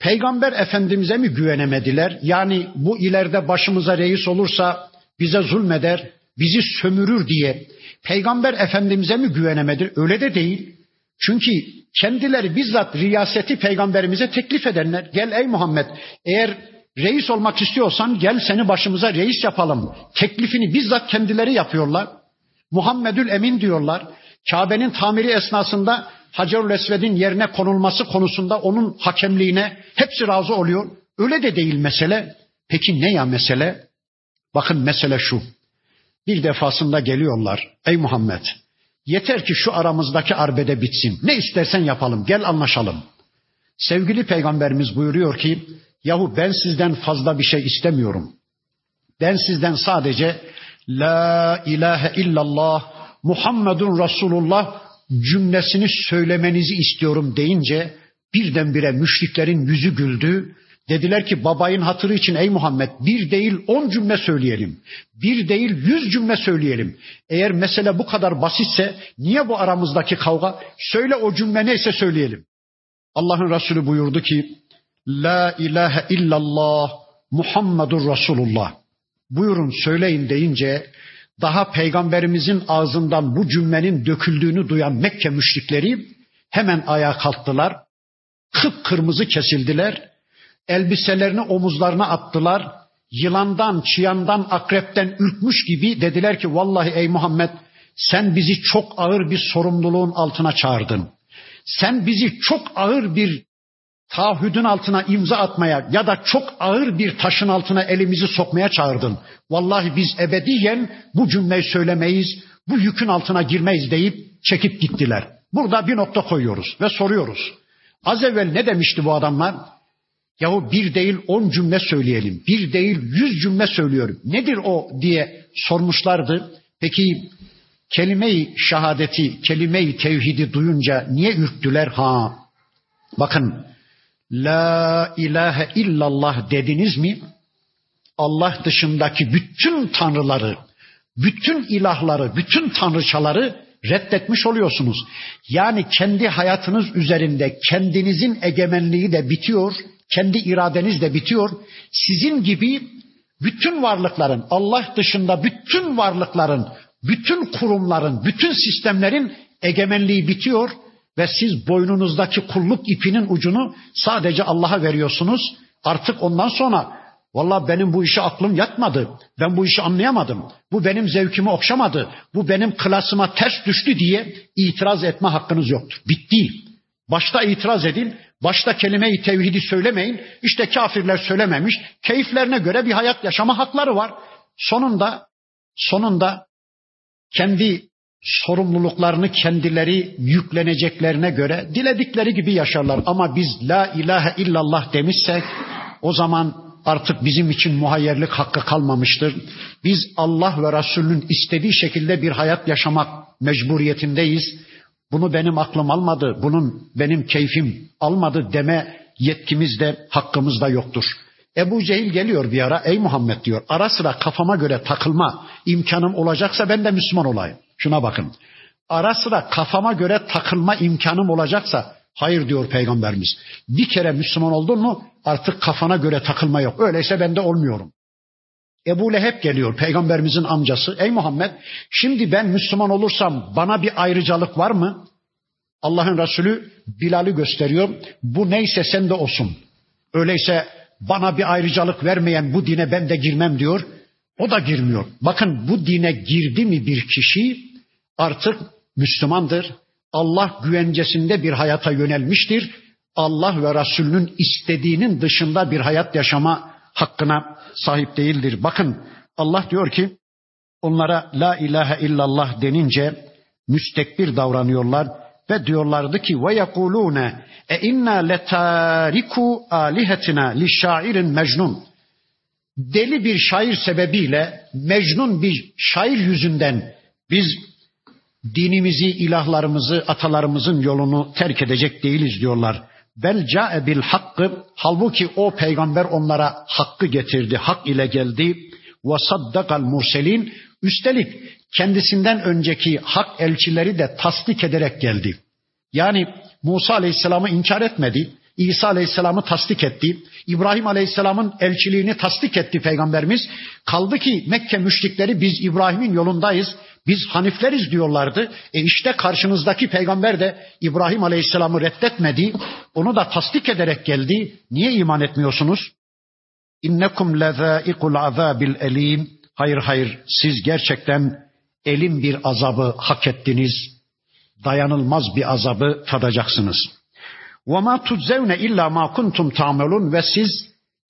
[SPEAKER 1] Peygamber Efendimiz'e mi güvenemediler? Yani bu ileride başımıza reis olursa bize zulmeder, bizi sömürür diye Peygamber Efendimiz'e mi güvenemedi? Öyle de değil. Çünkü kendileri bizzat riyaseti peygamberimize teklif edenler. Gel ey Muhammed eğer Reis olmak istiyorsan gel seni başımıza reis yapalım. Teklifini bizzat kendileri yapıyorlar. Muhammedül Emin diyorlar. Kabe'nin tamiri esnasında Hacerül Esved'in yerine konulması konusunda onun hakemliğine hepsi razı oluyor. Öyle de değil mesele. Peki ne ya mesele? Bakın mesele şu. Bir defasında geliyorlar. Ey Muhammed yeter ki şu aramızdaki arbede bitsin. Ne istersen yapalım gel anlaşalım. Sevgili peygamberimiz buyuruyor ki yahu ben sizden fazla bir şey istemiyorum. Ben sizden sadece La ilahe illallah Muhammedun Resulullah cümlesini söylemenizi istiyorum deyince birdenbire müşriklerin yüzü güldü. Dediler ki babayın hatırı için ey Muhammed bir değil on cümle söyleyelim. Bir değil yüz cümle söyleyelim. Eğer mesele bu kadar basitse niye bu aramızdaki kavga? Söyle o cümle neyse söyleyelim. Allah'ın Resulü buyurdu ki La ilahe illallah Muhammedur Resulullah. Buyurun söyleyin deyince daha peygamberimizin ağzından bu cümlenin döküldüğünü duyan Mekke müşrikleri hemen ayağa kalktılar. Kıpkırmızı kesildiler. Elbiselerini omuzlarına attılar. Yılandan, çıyandan, akrepten ürkmüş gibi dediler ki vallahi ey Muhammed sen bizi çok ağır bir sorumluluğun altına çağırdın. Sen bizi çok ağır bir taahhüdün altına imza atmaya ya da çok ağır bir taşın altına elimizi sokmaya çağırdın. Vallahi biz ebediyen bu cümleyi söylemeyiz, bu yükün altına girmeyiz deyip çekip gittiler. Burada bir nokta koyuyoruz ve soruyoruz. Az evvel ne demişti bu adamlar? Yahu bir değil on cümle söyleyelim, bir değil yüz cümle söylüyorum. Nedir o diye sormuşlardı. Peki kelime-i şehadeti, kelime-i tevhidi duyunca niye ürktüler? Ha, bakın La ilahe illallah dediniz mi? Allah dışındaki bütün tanrıları, bütün ilahları, bütün tanrıçaları reddetmiş oluyorsunuz. Yani kendi hayatınız üzerinde kendinizin egemenliği de bitiyor, kendi iradeniz de bitiyor. Sizin gibi bütün varlıkların, Allah dışında bütün varlıkların, bütün kurumların, bütün sistemlerin egemenliği bitiyor ve siz boynunuzdaki kulluk ipinin ucunu sadece Allah'a veriyorsunuz. Artık ondan sonra valla benim bu işe aklım yatmadı. Ben bu işi anlayamadım. Bu benim zevkimi okşamadı. Bu benim klasıma ters düştü diye itiraz etme hakkınız yoktur. Bitti. Başta itiraz edin. Başta kelime-i tevhidi söylemeyin. İşte kafirler söylememiş. Keyiflerine göre bir hayat yaşama hakları var. Sonunda sonunda kendi sorumluluklarını kendileri yükleneceklerine göre diledikleri gibi yaşarlar. Ama biz la ilahe illallah demişsek o zaman artık bizim için muhayyerlik hakkı kalmamıştır. Biz Allah ve Resulünün istediği şekilde bir hayat yaşamak mecburiyetindeyiz. Bunu benim aklım almadı, bunun benim keyfim almadı deme yetkimiz de hakkımız da yoktur. Ebu Cehil geliyor bir ara ey Muhammed diyor ara sıra kafama göre takılma imkanım olacaksa ben de Müslüman olayım. Şuna bakın. Ara sıra kafama göre takılma imkanım olacaksa hayır diyor peygamberimiz. Bir kere Müslüman oldun mu artık kafana göre takılma yok. Öyleyse ben de olmuyorum. Ebu Leheb geliyor peygamberimizin amcası. Ey Muhammed şimdi ben Müslüman olursam bana bir ayrıcalık var mı? Allah'ın Resulü Bilal'i gösteriyor. Bu neyse sen de olsun. Öyleyse bana bir ayrıcalık vermeyen bu dine ben de girmem diyor. O da girmiyor. Bakın bu dine girdi mi bir kişi artık Müslümandır. Allah güvencesinde bir hayata yönelmiştir. Allah ve Resulünün istediğinin dışında bir hayat yaşama hakkına sahip değildir. Bakın Allah diyor ki onlara la ilahe illallah denince müstekbir davranıyorlar ve diyorlardı ki ve yekulune e inna letariku alihetina li şairin mecnun deli bir şair sebebiyle mecnun bir şair yüzünden biz dinimizi, ilahlarımızı, atalarımızın yolunu terk edecek değiliz diyorlar. Bel ca'e bil hakkı halbuki o peygamber onlara hakkı getirdi, hak ile geldi. Ve saddakal murselin üstelik kendisinden önceki hak elçileri de tasdik ederek geldi. Yani Musa Aleyhisselam'ı inkar etmedi. İsa Aleyhisselam'ı tasdik etti. İbrahim Aleyhisselam'ın elçiliğini tasdik etti Peygamberimiz. Kaldı ki Mekke müşrikleri biz İbrahim'in yolundayız. Biz Hanifleriz diyorlardı. E işte karşınızdaki peygamber de İbrahim Aleyhisselam'ı reddetmedi. Onu da tasdik ederek geldi. Niye iman etmiyorsunuz? İnnekum lezâikul azâbil elim. Hayır hayır siz gerçekten elim bir azabı hak ettiniz. Dayanılmaz bir azabı tadacaksınız. Ve ma tuczevne illa ma kuntum ve siz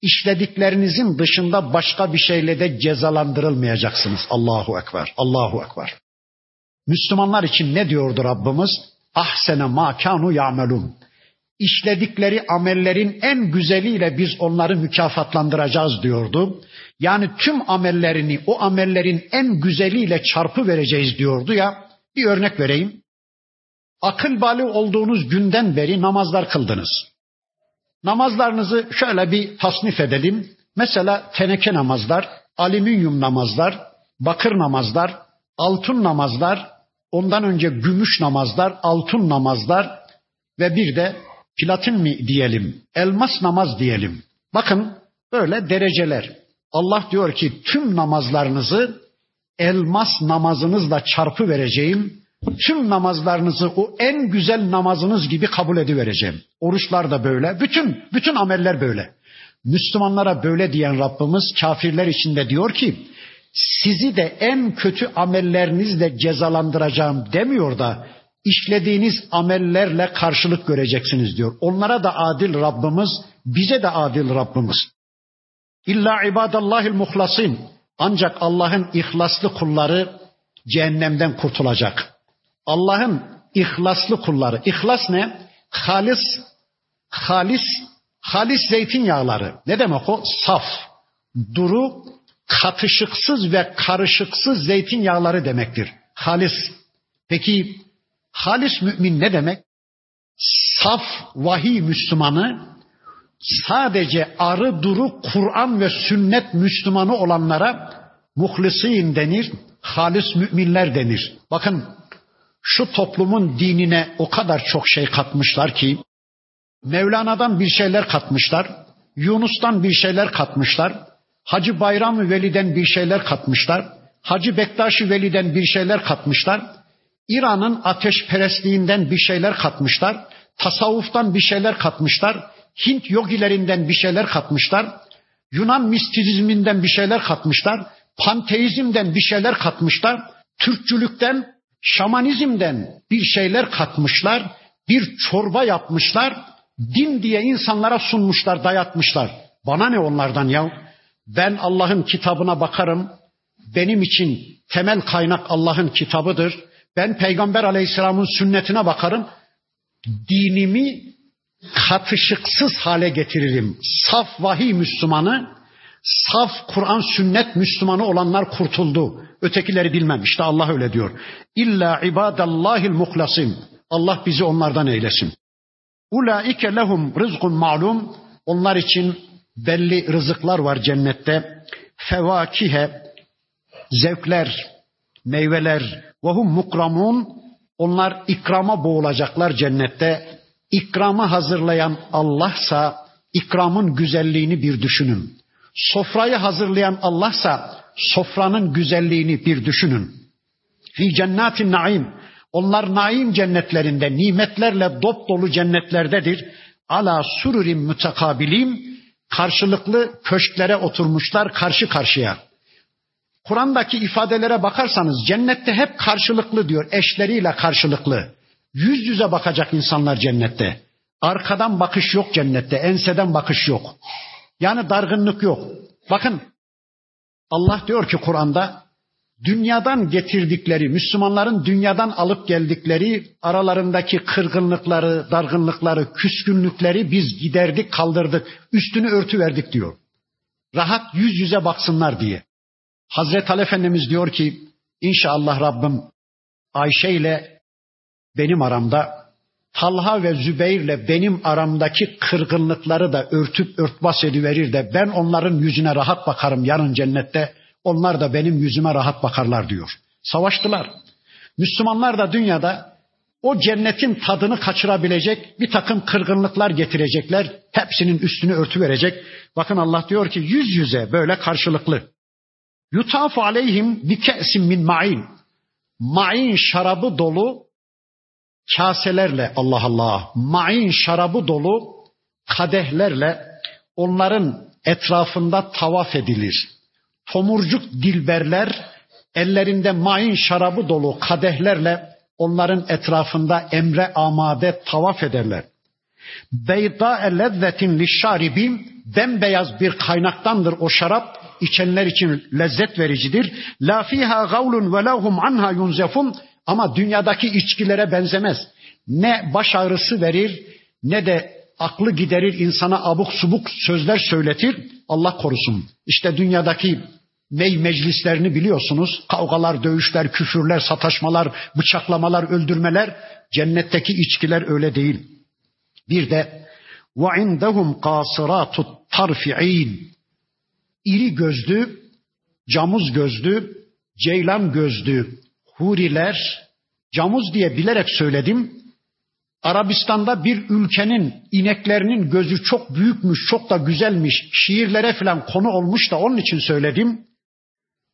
[SPEAKER 1] işlediklerinizin dışında başka bir şeyle de cezalandırılmayacaksınız. Allahu ekber. Allahu ekber. Müslümanlar için ne diyordu Rabbimiz? Ahsene ma kanu yamelun. İşledikleri amellerin en güzeliyle biz onları mükafatlandıracağız diyordu. Yani tüm amellerini o amellerin en güzeliyle çarpı vereceğiz diyordu ya. Bir örnek vereyim. Akıl bali olduğunuz günden beri namazlar kıldınız. Namazlarınızı şöyle bir tasnif edelim. Mesela teneke namazlar, alüminyum namazlar, bakır namazlar, altın namazlar, ondan önce gümüş namazlar, altın namazlar ve bir de platin mi diyelim, elmas namaz diyelim. Bakın böyle dereceler. Allah diyor ki tüm namazlarınızı elmas namazınızla çarpı vereceğim. Tüm namazlarınızı o en güzel namazınız gibi kabul edivereceğim. Oruçlar da böyle. Bütün bütün ameller böyle. Müslümanlara böyle diyen Rabbimiz kafirler içinde diyor ki sizi de en kötü amellerinizle cezalandıracağım demiyor da işlediğiniz amellerle karşılık göreceksiniz diyor. Onlara da adil Rabbimiz, bize de adil Rabbimiz. İlla ibadallahil muhlasin. Ancak Allah'ın ihlaslı kulları cehennemden kurtulacak. Allah'ın ihlaslı kulları. İhlas ne? Halis, halis, halis zeytinyağları. Ne demek o? Saf, duru, katışıksız ve karışıksız zeytinyağları demektir. Halis. Peki halis mümin ne demek? Saf vahiy Müslümanı sadece arı duru Kur'an ve sünnet Müslümanı olanlara muhlisin denir, halis müminler denir. Bakın şu toplumun dinine o kadar çok şey katmışlar ki Mevlana'dan bir şeyler katmışlar, Yunus'tan bir şeyler katmışlar, Hacı Bayram Veli'den bir şeyler katmışlar, Hacı Bektaşi Veli'den bir şeyler katmışlar, İran'ın ateşperestliğinden bir şeyler katmışlar, tasavvuftan bir şeyler katmışlar, Hint yogilerinden bir şeyler katmışlar, Yunan mistizminden bir şeyler katmışlar, panteizmden bir şeyler katmışlar, Türkçülükten şamanizmden bir şeyler katmışlar, bir çorba yapmışlar, din diye insanlara sunmuşlar, dayatmışlar. Bana ne onlardan ya? Ben Allah'ın kitabına bakarım. Benim için temel kaynak Allah'ın kitabıdır. Ben Peygamber Aleyhisselam'ın sünnetine bakarım. Dinimi katışıksız hale getiririm. Saf vahiy Müslümanı, saf Kur'an sünnet Müslümanı olanlar kurtuldu. Ötekileri bilmem. İşte Allah öyle diyor. İlla ibadallahil muhlasin. Allah bizi onlardan eylesin. Ulaike lehum rızkun malum. Onlar için belli rızıklar var cennette. Fevakihe zevkler, meyveler ve hum mukramun onlar ikrama boğulacaklar cennette. İkrama hazırlayan Allah'sa ikramın güzelliğini bir düşünün. Sofrayı hazırlayan Allah'sa sofranın güzelliğini bir düşünün. Fi cennatin naim. Onlar naim cennetlerinde, nimetlerle dop dolu cennetlerdedir. Ala sururim mütekabilim. Karşılıklı köşklere oturmuşlar karşı karşıya. Kur'an'daki ifadelere bakarsanız cennette hep karşılıklı diyor. Eşleriyle karşılıklı. Yüz yüze bakacak insanlar cennette. Arkadan bakış yok cennette. Enseden bakış yok. Yani dargınlık yok. Bakın Allah diyor ki Kur'an'da dünyadan getirdikleri, Müslümanların dünyadan alıp geldikleri aralarındaki kırgınlıkları, dargınlıkları, küskünlükleri biz giderdik, kaldırdık, üstünü örtü verdik diyor. Rahat yüz yüze baksınlar diye. Hazreti Ali Efendimiz diyor ki inşallah Rabbim Ayşe ile benim aramda Talha ve Zübeyir'le benim aramdaki kırgınlıkları da örtüp örtbas ediverir de ben onların yüzüne rahat bakarım yarın cennette. Onlar da benim yüzüme rahat bakarlar diyor. Savaştılar. Müslümanlar da dünyada o cennetin tadını kaçırabilecek bir takım kırgınlıklar getirecekler. Hepsinin üstünü örtü verecek. Bakın Allah diyor ki yüz yüze böyle karşılıklı. Yutafu aleyhim bi ke'sin min ma'in. Ma'in şarabı dolu kaselerle Allah Allah, ma'in şarabı dolu kadehlerle onların etrafında tavaf edilir. Tomurcuk dilberler ellerinde main şarabı dolu kadehlerle onların etrafında emre amade tavaf ederler. Beyda lezzetin lişşaribin bembeyaz bir kaynaktandır o şarap içenler için lezzet vericidir. La fiha gavlun ve lahum anha yunzefun ama dünyadaki içkilere benzemez. Ne baş ağrısı verir ne de aklı giderir insana abuk subuk sözler söyletir. Allah korusun. İşte dünyadaki mey meclislerini biliyorsunuz. Kavgalar, dövüşler, küfürler, sataşmalar, bıçaklamalar, öldürmeler. Cennetteki içkiler öyle değil. Bir de indehum kasıratut tarfi'in iri gözlü, camuz gözlü, ceylan gözlü huriler, camuz diye bilerek söyledim. Arabistan'da bir ülkenin ineklerinin gözü çok büyükmüş, çok da güzelmiş, şiirlere falan konu olmuş da onun için söyledim.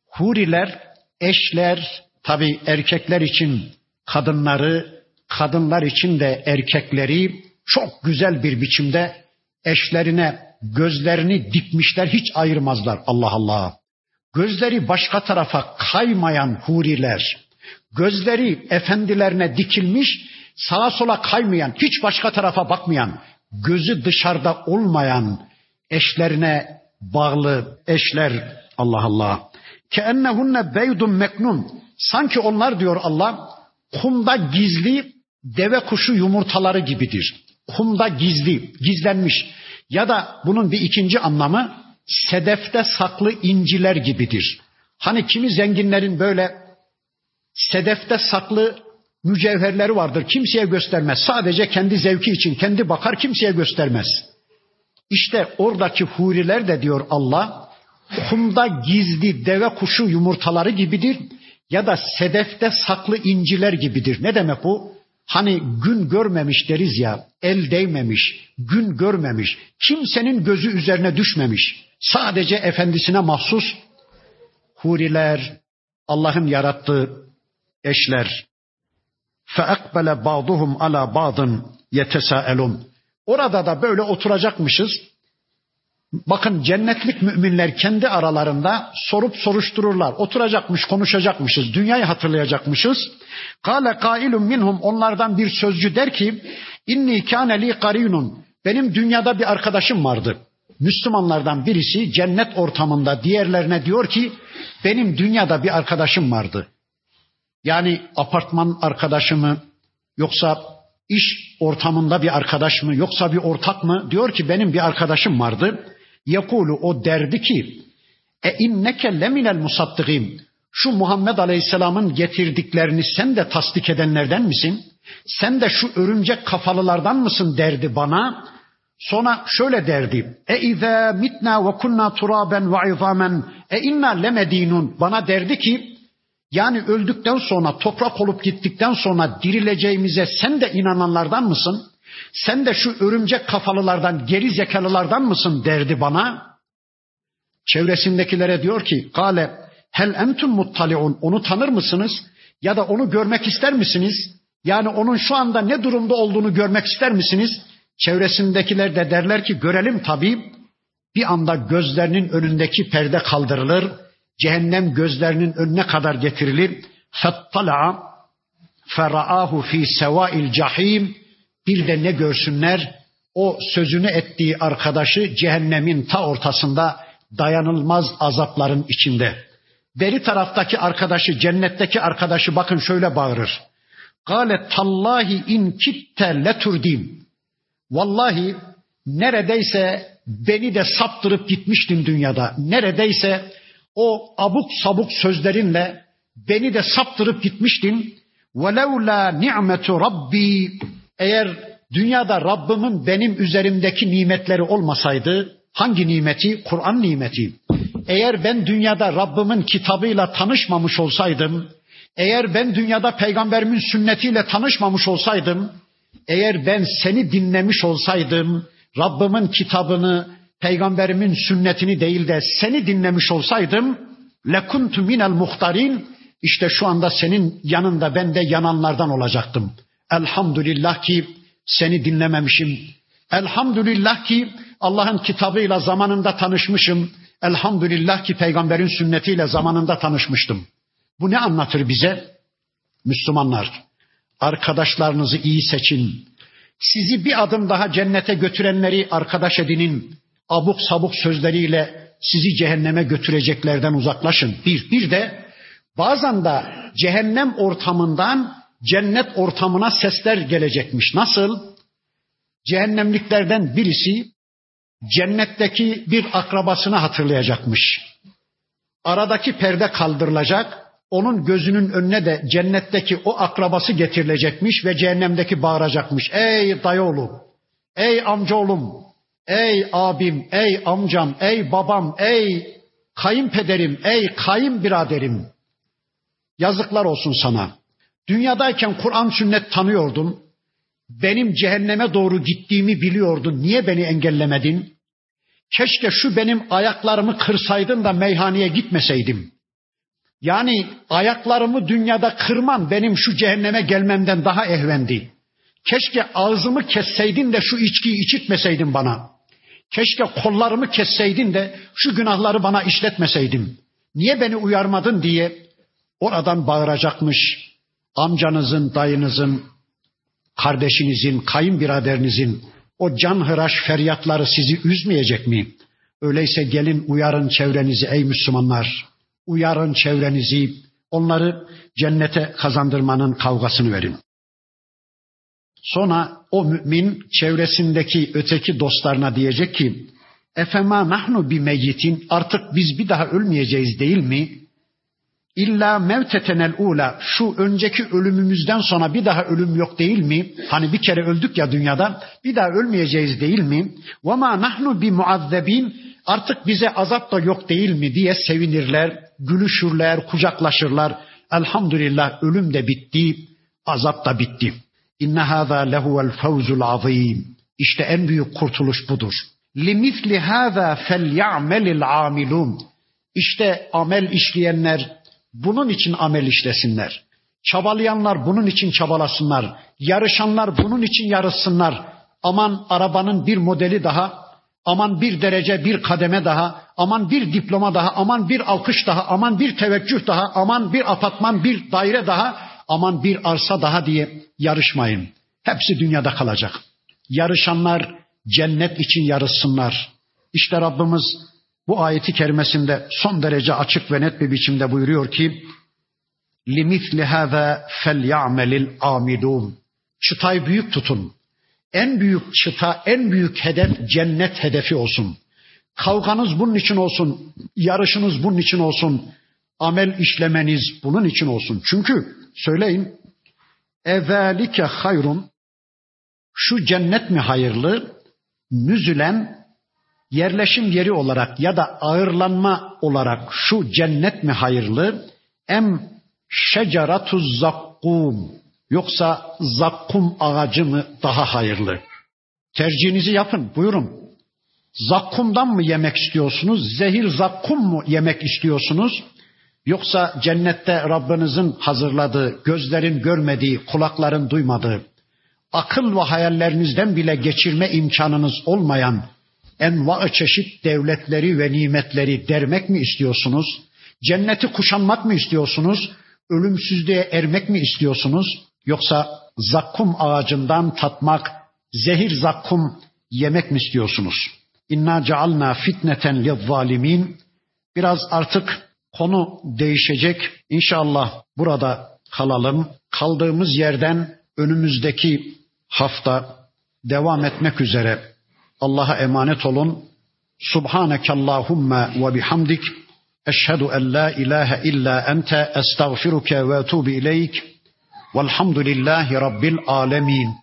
[SPEAKER 1] Huriler, eşler, tabi erkekler için kadınları, kadınlar için de erkekleri çok güzel bir biçimde eşlerine gözlerini dikmişler hiç ayırmazlar Allah Allah. Gözleri başka tarafa kaymayan huriler, gözleri efendilerine dikilmiş, sağa sola kaymayan, hiç başka tarafa bakmayan, gözü dışarıda olmayan eşlerine bağlı eşler Allah Allah. Keennehunne beydun meknun. Sanki onlar diyor Allah kumda gizli deve kuşu yumurtaları gibidir. Kumda gizli, gizlenmiş. Ya da bunun bir ikinci anlamı sedefte saklı inciler gibidir. Hani kimi zenginlerin böyle sedefte saklı mücevherleri vardır. Kimseye göstermez. Sadece kendi zevki için kendi bakar kimseye göstermez. İşte oradaki huriler de diyor Allah kumda gizli deve kuşu yumurtaları gibidir ya da sedefte saklı inciler gibidir. Ne demek bu? Hani gün görmemiş deriz ya, el değmemiş, gün görmemiş, kimsenin gözü üzerine düşmemiş. Sadece efendisine mahsus huriler, Allah'ın yarattığı eşler. فَاَقْبَلَ بَعْضُهُمْ عَلَى بَعْضٍ يَتَسَاءَلُونَ Orada da böyle oturacakmışız. Bakın cennetlik müminler kendi aralarında sorup soruştururlar. Oturacakmış, konuşacakmışız, dünyayı hatırlayacakmışız. Kale kailun minhum onlardan bir sözcü der ki inni kâne li karinun benim dünyada bir arkadaşım vardı. Müslümanlardan birisi cennet ortamında diğerlerine diyor ki benim dünyada bir arkadaşım vardı. Yani apartman arkadaşı mı yoksa iş ortamında bir arkadaş mı yoksa bir ortak mı? Diyor ki benim bir arkadaşım vardı. Yekulu o derdi ki e inneke leminel musaddikin. Şu Muhammed Aleyhisselam'ın getirdiklerini sen de tasdik edenlerden misin? Sen de şu örümcek kafalılardan mısın derdi bana. Sonra şöyle derdi. E izâ mitna ve kunna turaben ve izamen e inna lemedinun. Bana derdi ki yani öldükten sonra toprak olup gittikten sonra dirileceğimize sen de inananlardan mısın? Sen de şu örümcek kafalılardan, geri zekalılardan mısın derdi bana. Çevresindekilere diyor ki, kale hel entum muttaliun, onu tanır mısınız? Ya da onu görmek ister misiniz? Yani onun şu anda ne durumda olduğunu görmek ister misiniz? Çevresindekiler de derler ki görelim tabii. Bir anda gözlerinin önündeki perde kaldırılır. Cehennem gözlerinin önüne kadar getirilir. Fettala'a feraahu fi sevail cahim bir de ne görsünler? O sözünü ettiği arkadaşı cehennemin ta ortasında dayanılmaz azapların içinde. Beri taraftaki arkadaşı, cennetteki arkadaşı bakın şöyle bağırır. Gale tallahi in kitte leturdim. Vallahi neredeyse beni de saptırıp gitmiştin dünyada. Neredeyse o abuk sabuk sözlerinle beni de saptırıp gitmiştin. وَلَوْلَا نِعْمَةُ Rabbi eğer dünyada Rabbimin benim üzerimdeki nimetleri olmasaydı, hangi nimeti? Kur'an nimeti. Eğer ben dünyada Rabbimin kitabıyla tanışmamış olsaydım, eğer ben dünyada peygamberimin sünnetiyle tanışmamış olsaydım, eğer ben seni dinlemiş olsaydım, Rabbimin kitabını, peygamberimin sünnetini değil de seni dinlemiş olsaydım, lekuntu minel muhtarin, işte şu anda senin yanında ben de yananlardan olacaktım. Elhamdülillah ki seni dinlememişim. Elhamdülillah ki Allah'ın kitabıyla zamanında tanışmışım. Elhamdülillah ki peygamberin sünnetiyle zamanında tanışmıştım. Bu ne anlatır bize? Müslümanlar, arkadaşlarınızı iyi seçin. Sizi bir adım daha cennete götürenleri arkadaş edinin. Abuk sabuk sözleriyle sizi cehenneme götüreceklerden uzaklaşın. Bir, bir de bazen de cehennem ortamından cennet ortamına sesler gelecekmiş. Nasıl? Cehennemliklerden birisi cennetteki bir akrabasını hatırlayacakmış. Aradaki perde kaldırılacak, onun gözünün önüne de cennetteki o akrabası getirilecekmiş ve cehennemdeki bağıracakmış. Ey dayıoğlu, ey amcaoğlum, ey abim, ey amcam, ey babam, ey kayınpederim, ey kayınbiraderim. Yazıklar olsun sana. Dünyadayken Kur'an sünnet tanıyordun. Benim cehenneme doğru gittiğimi biliyordun. Niye beni engellemedin? Keşke şu benim ayaklarımı kırsaydın da meyhaneye gitmeseydim. Yani ayaklarımı dünyada kırman benim şu cehenneme gelmemden daha ehvendi. Keşke ağzımı kesseydin de şu içkiyi içitmeseydin bana. Keşke kollarımı kesseydin de şu günahları bana işletmeseydin. Niye beni uyarmadın diye oradan bağıracakmış. Amcanızın, dayınızın, kardeşinizin, kayınbiraderinizin o can hıraş feryatları sizi üzmeyecek mi? Öyleyse gelin uyarın çevrenizi ey Müslümanlar. Uyarın çevrenizi, onları cennete kazandırmanın kavgasını verin. Sonra o mümin çevresindeki öteki dostlarına diyecek ki Efema nahnu bi meyyitin artık biz bir daha ölmeyeceğiz değil mi? İlla mevtetenel ula şu önceki ölümümüzden sonra bir daha ölüm yok değil mi? Hani bir kere öldük ya dünyada bir daha ölmeyeceğiz değil mi? Ve ma nahnu bi muazzebin artık bize azap da yok değil mi diye sevinirler, gülüşürler, kucaklaşırlar. Elhamdülillah ölüm de bitti, azap da bitti. İnne hâzâ lehuvel fevzul azîm. İşte en büyük kurtuluş budur. Limithli hâzâ felya'melil amilun. İşte amel işleyenler bunun için amel işlesinler. Çabalayanlar bunun için çabalasınlar. Yarışanlar bunun için yarışsınlar. Aman arabanın bir modeli daha, aman bir derece, bir kademe daha, aman bir diploma daha, aman bir alkış daha, aman bir teveccüh daha, aman bir apartman, bir daire daha, aman bir arsa daha diye yarışmayın. Hepsi dünyada kalacak. Yarışanlar cennet için yarışsınlar. İşte Rabbimiz bu ayeti kerimesinde son derece açık ve net bir biçimde buyuruyor ki limithli hâzâ felyamelil amilûn. Çıtayı büyük tutun. En büyük çıta, en büyük hedef cennet hedefi olsun. Kavganız bunun için olsun, yarışınız bunun için olsun, amel işlemeniz bunun için olsun. Çünkü söyleyin, evelike hayrun, şu cennet mi hayırlı, nüzülen yerleşim yeri olarak ya da ağırlanma olarak şu cennet mi hayırlı? Em şeceratu zakkum yoksa zakkum ağacı mı daha hayırlı? Tercihinizi yapın buyurun. Zakkumdan mı yemek istiyorsunuz? Zehir zakkum mu yemek istiyorsunuz? Yoksa cennette Rabbinizin hazırladığı, gözlerin görmediği, kulakların duymadığı, akıl ve hayallerinizden bile geçirme imkanınız olmayan enva çeşit devletleri ve nimetleri dermek mi istiyorsunuz? Cenneti kuşanmak mı istiyorsunuz? Ölümsüzlüğe ermek mi istiyorsunuz? Yoksa zakkum ağacından tatmak, zehir zakkum yemek mi istiyorsunuz? İnna cealna fitneten lizzalimin. Biraz artık konu değişecek. İnşallah burada kalalım. Kaldığımız yerden önümüzdeki hafta devam etmek üzere Allah'a emanet olun. Subhaneke Allahumma ve bihamdik. Eşhedü en la ilahe illa ente estağfiruke ve etubu ileyk. Velhamdülillahi Rabbil alemin.